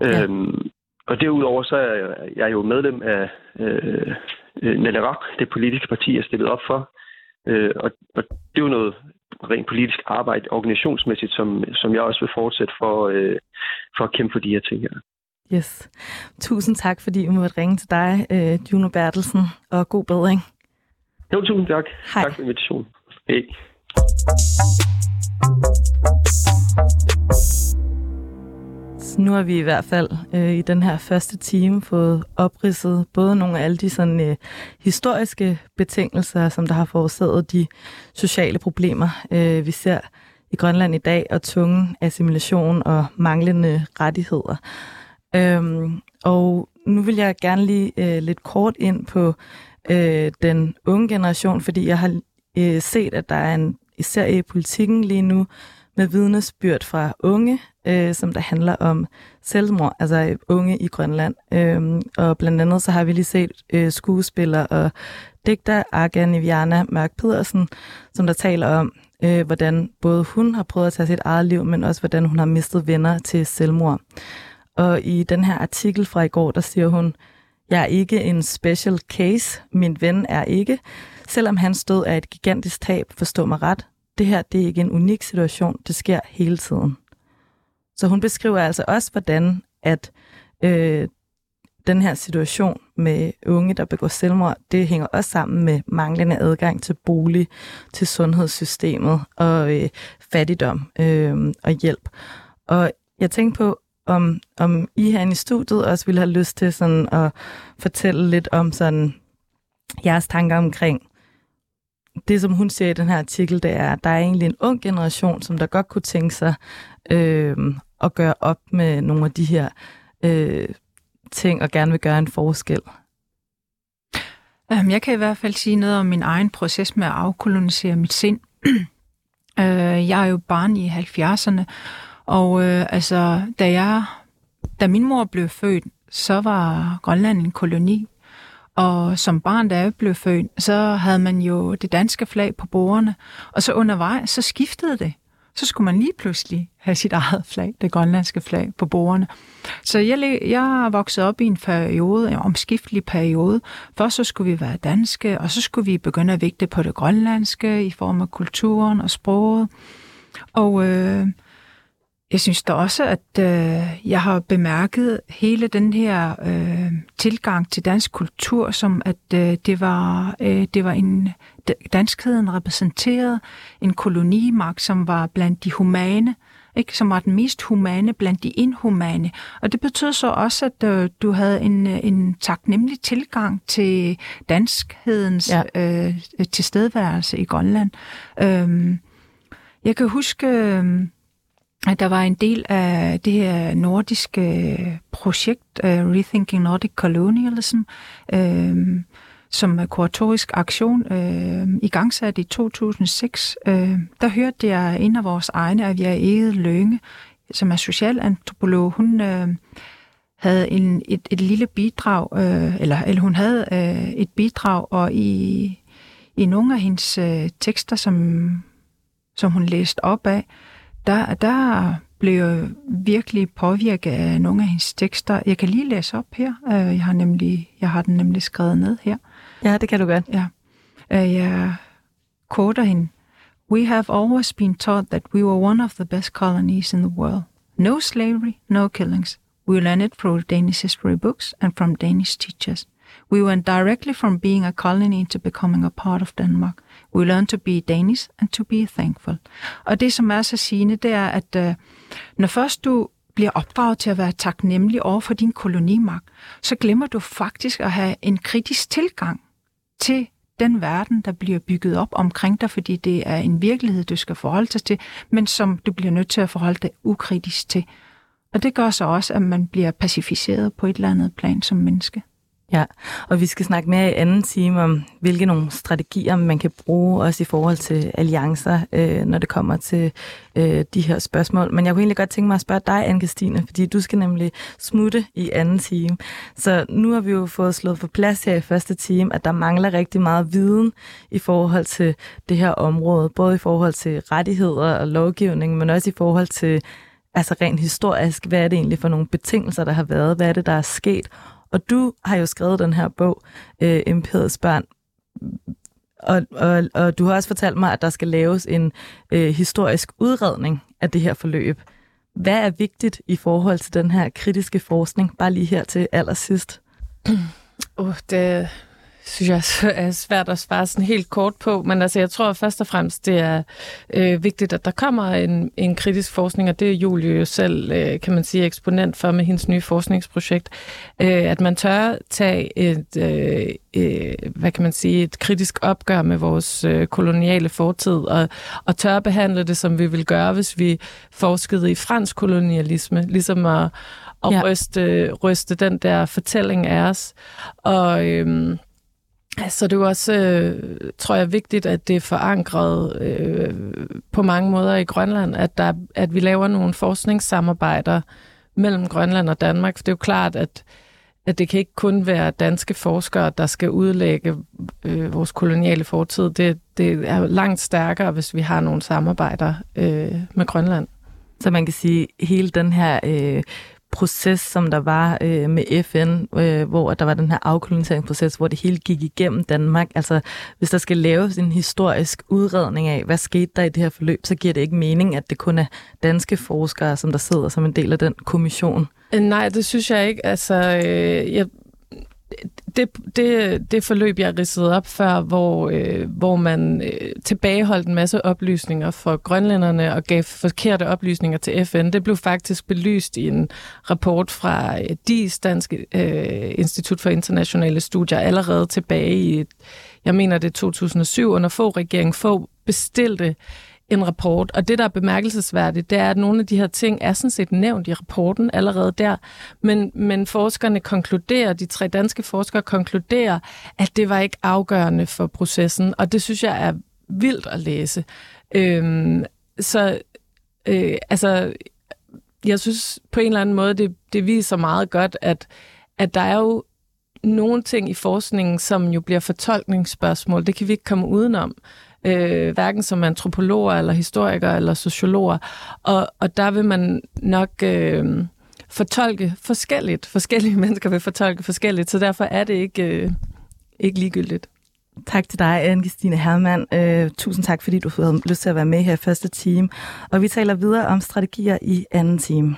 Ja. Øhm, og derudover så er jeg, jo medlem af øh, Naleraq, det politiske parti, jeg stillet op for. Øh, og, og det er jo noget rent politisk arbejde organisationsmæssigt, som, som jeg også vil fortsætte for, øh, for at kæmpe for de her ting her. Yes. Tusind tak, fordi vi måtte ringe til dig, øh, Juno Bertelsen, og god bedring. Jo, tusind tak. Hej. Tak for invitationen. Hej. Nu har vi i hvert fald øh, i den her første time fået opridset både nogle af alle de sådan, øh, historiske betingelser, som der har forårsaget de sociale problemer, øh, vi ser i Grønland i dag, og tunge assimilation og manglende rettigheder. Øhm, og nu vil jeg gerne lige øh, lidt kort ind på øh, den unge generation, fordi jeg har øh, set, at der er en, især i politikken lige nu, med vidnesbyrd fra unge, øh, som der handler om selvmord, altså unge i Grønland. Øhm, og blandt andet så har vi lige set øh, skuespiller og digter Aga Niviana Mørk Pedersen, som der taler om, øh, hvordan både hun har prøvet at tage sit eget liv, men også hvordan hun har mistet venner til selvmord. Og i den her artikel fra i går, der siger hun, jeg er ikke en special case, min ven er ikke. Selvom hans død er et gigantisk tab, forstå mig ret, det her det er ikke en unik situation, det sker hele tiden. Så hun beskriver altså også, hvordan at øh, den her situation med unge, der begår selvmord, det hænger også sammen med manglende adgang til bolig, til sundhedssystemet og øh, fattigdom øh, og hjælp. Og jeg tænkte på, om, om I herinde i studiet også ville have lyst til sådan at fortælle lidt om sådan jeres tanker omkring det, som hun siger i den her artikel, det er, at der er egentlig en ung generation, som der godt kunne tænke sig øh, at gøre op med nogle af de her øh, ting, og gerne vil gøre en forskel. Øhm, jeg kan i hvert fald sige noget om min egen proces med at afkolonisere mit sind. Øh, jeg er jo barn i 70'erne, og øh, altså, da, jeg, da min mor blev født, så var Grønland en koloni. Og som barn, da jeg blev født, så havde man jo det danske flag på bordene, og så undervejs, så skiftede det. Så skulle man lige pludselig have sit eget flag, det grønlandske flag, på bordene. Så jeg, jeg voksede op i en periode, en omskiftelig periode. Først så skulle vi være danske, og så skulle vi begynde at vægte på det grønlandske i form af kulturen og sproget. Og øh, jeg synes da også, at øh, jeg har bemærket hele den her øh, tilgang til dansk kultur, som at øh, det var øh, det var en danskheden repræsenteret en kolonimagt, som var blandt de humane, ikke, som var den mest humane blandt de inhumane. Og det betød så også, at øh, du havde en, en taknemmelig tilgang til danskhedens ja. øh, tilstedeværelse i Grønland. Øh, jeg kan huske... Øh, at der var en del af det her nordiske øh, projekt, uh, Rethinking Nordic Colonialism, øh, som er kuratorisk aktion øh, i gangsat i 2006. Øh, der hørte jeg en af vores egne, at vi er Ede Lønge, som er socialantropolog. Hun øh, havde en, et, et lille bidrag, øh, eller, eller hun havde øh, et bidrag, og i, i nogle af hendes øh, tekster, som, som hun læste op af, der, der blev jeg virkelig påvirket af nogle af hendes tekster. Jeg kan lige læse op her. Øh, jeg har, nemlig, jeg har den nemlig skrevet ned her. Ja, det kan du godt. Ja. Øh, jeg quoter hende. We have always been taught that we were one of the best colonies in the world. No slavery, no killings. We learned it through Danish history books and from Danish teachers. We went directly from being a colony to becoming a part of Denmark. We learn to be Danish and to be thankful. Og det, som er så sigende, det er, at øh, når først du bliver opdraget til at være taknemmelig over for din kolonimagt, så glemmer du faktisk at have en kritisk tilgang til den verden, der bliver bygget op omkring dig, fordi det er en virkelighed, du skal forholde dig til, men som du bliver nødt til at forholde dig ukritisk til. Og det gør så også, at man bliver pacificeret på et eller andet plan som menneske. Ja, og vi skal snakke mere i anden time om, hvilke nogle strategier man kan bruge, også i forhold til alliancer, øh, når det kommer til øh, de her spørgsmål. Men jeg kunne egentlig godt tænke mig at spørge dig, anne Christine, fordi du skal nemlig smutte i anden time. Så nu har vi jo fået slået for plads her i første time, at der mangler rigtig meget viden i forhold til det her område, både i forhold til rettigheder og lovgivning, men også i forhold til altså rent historisk, hvad er det egentlig for nogle betingelser, der har været, hvad er det, der er sket, og du har jo skrevet den her bog, øh, Imperiets børn, og, og, og du har også fortalt mig, at der skal laves en øh, historisk udredning af det her forløb. Hvad er vigtigt i forhold til den her kritiske forskning? Bare lige her til allersidst. Uh, det, synes jeg er svært at svare sådan helt kort på, men altså jeg tror først og fremmest, det er øh, vigtigt, at der kommer en, en kritisk forskning, og det er Julie jo selv, øh, kan man sige, eksponent for med hendes nye forskningsprojekt, øh, at man tør tage et, øh, øh, hvad kan man sige, et kritisk opgør med vores øh, koloniale fortid, og, og tør behandle det, som vi vil gøre, hvis vi forskede i fransk kolonialisme, ligesom at, at ja. ryste, ryste den der fortælling af os. Og... Øh, Altså, det er jo også, øh, tror jeg, vigtigt, at det er forankret øh, på mange måder i Grønland, at, der, at vi laver nogle forskningssamarbejder mellem Grønland og Danmark. For det er jo klart, at, at det kan ikke kun være danske forskere, der skal udlægge øh, vores koloniale fortid. Det, det er langt stærkere, hvis vi har nogle samarbejder øh, med Grønland. Så man kan sige, hele den her øh, proces, som der var øh, med FN, øh, hvor der var den her afkoloniseringsproces, hvor det hele gik igennem Danmark. Altså, hvis der skal laves en historisk udredning af, hvad skete der i det her forløb, så giver det ikke mening, at det kun er danske forskere, som der sidder som en del af den kommission. Øh, nej, det synes jeg ikke. Altså, øh, jeg, det, det, det forløb, jeg ridsede op før, hvor, øh, hvor man øh, tilbageholdt en masse oplysninger for grønlænderne og gav forkerte oplysninger til FN, det blev faktisk belyst i en rapport fra øh, DIS, Dansk øh, Institut for Internationale Studier, allerede tilbage i, jeg mener det 2007, under få regeringen få bestilte en rapport. Og det, der er bemærkelsesværdigt, det er, at nogle af de her ting er sådan set nævnt i rapporten allerede der. Men, men forskerne konkluderer, de tre danske forskere konkluderer, at det var ikke afgørende for processen. Og det synes jeg er vildt at læse. Øhm, så øh, altså, jeg synes på en eller anden måde, det, det viser meget godt, at, at der er jo nogle ting i forskningen, som jo bliver fortolkningsspørgsmål. Det kan vi ikke komme udenom øh, hverken som antropologer eller historikere eller sociologer. Og, og der vil man nok øh, fortolke forskelligt. Forskellige mennesker vil fortolke forskelligt, så derfor er det ikke, øh, ikke ligegyldigt. Tak til dig, Anne-Christine Hermann. Øh, tusind tak, fordi du havde lyst til at være med her i første time. Og vi taler videre om strategier i anden time.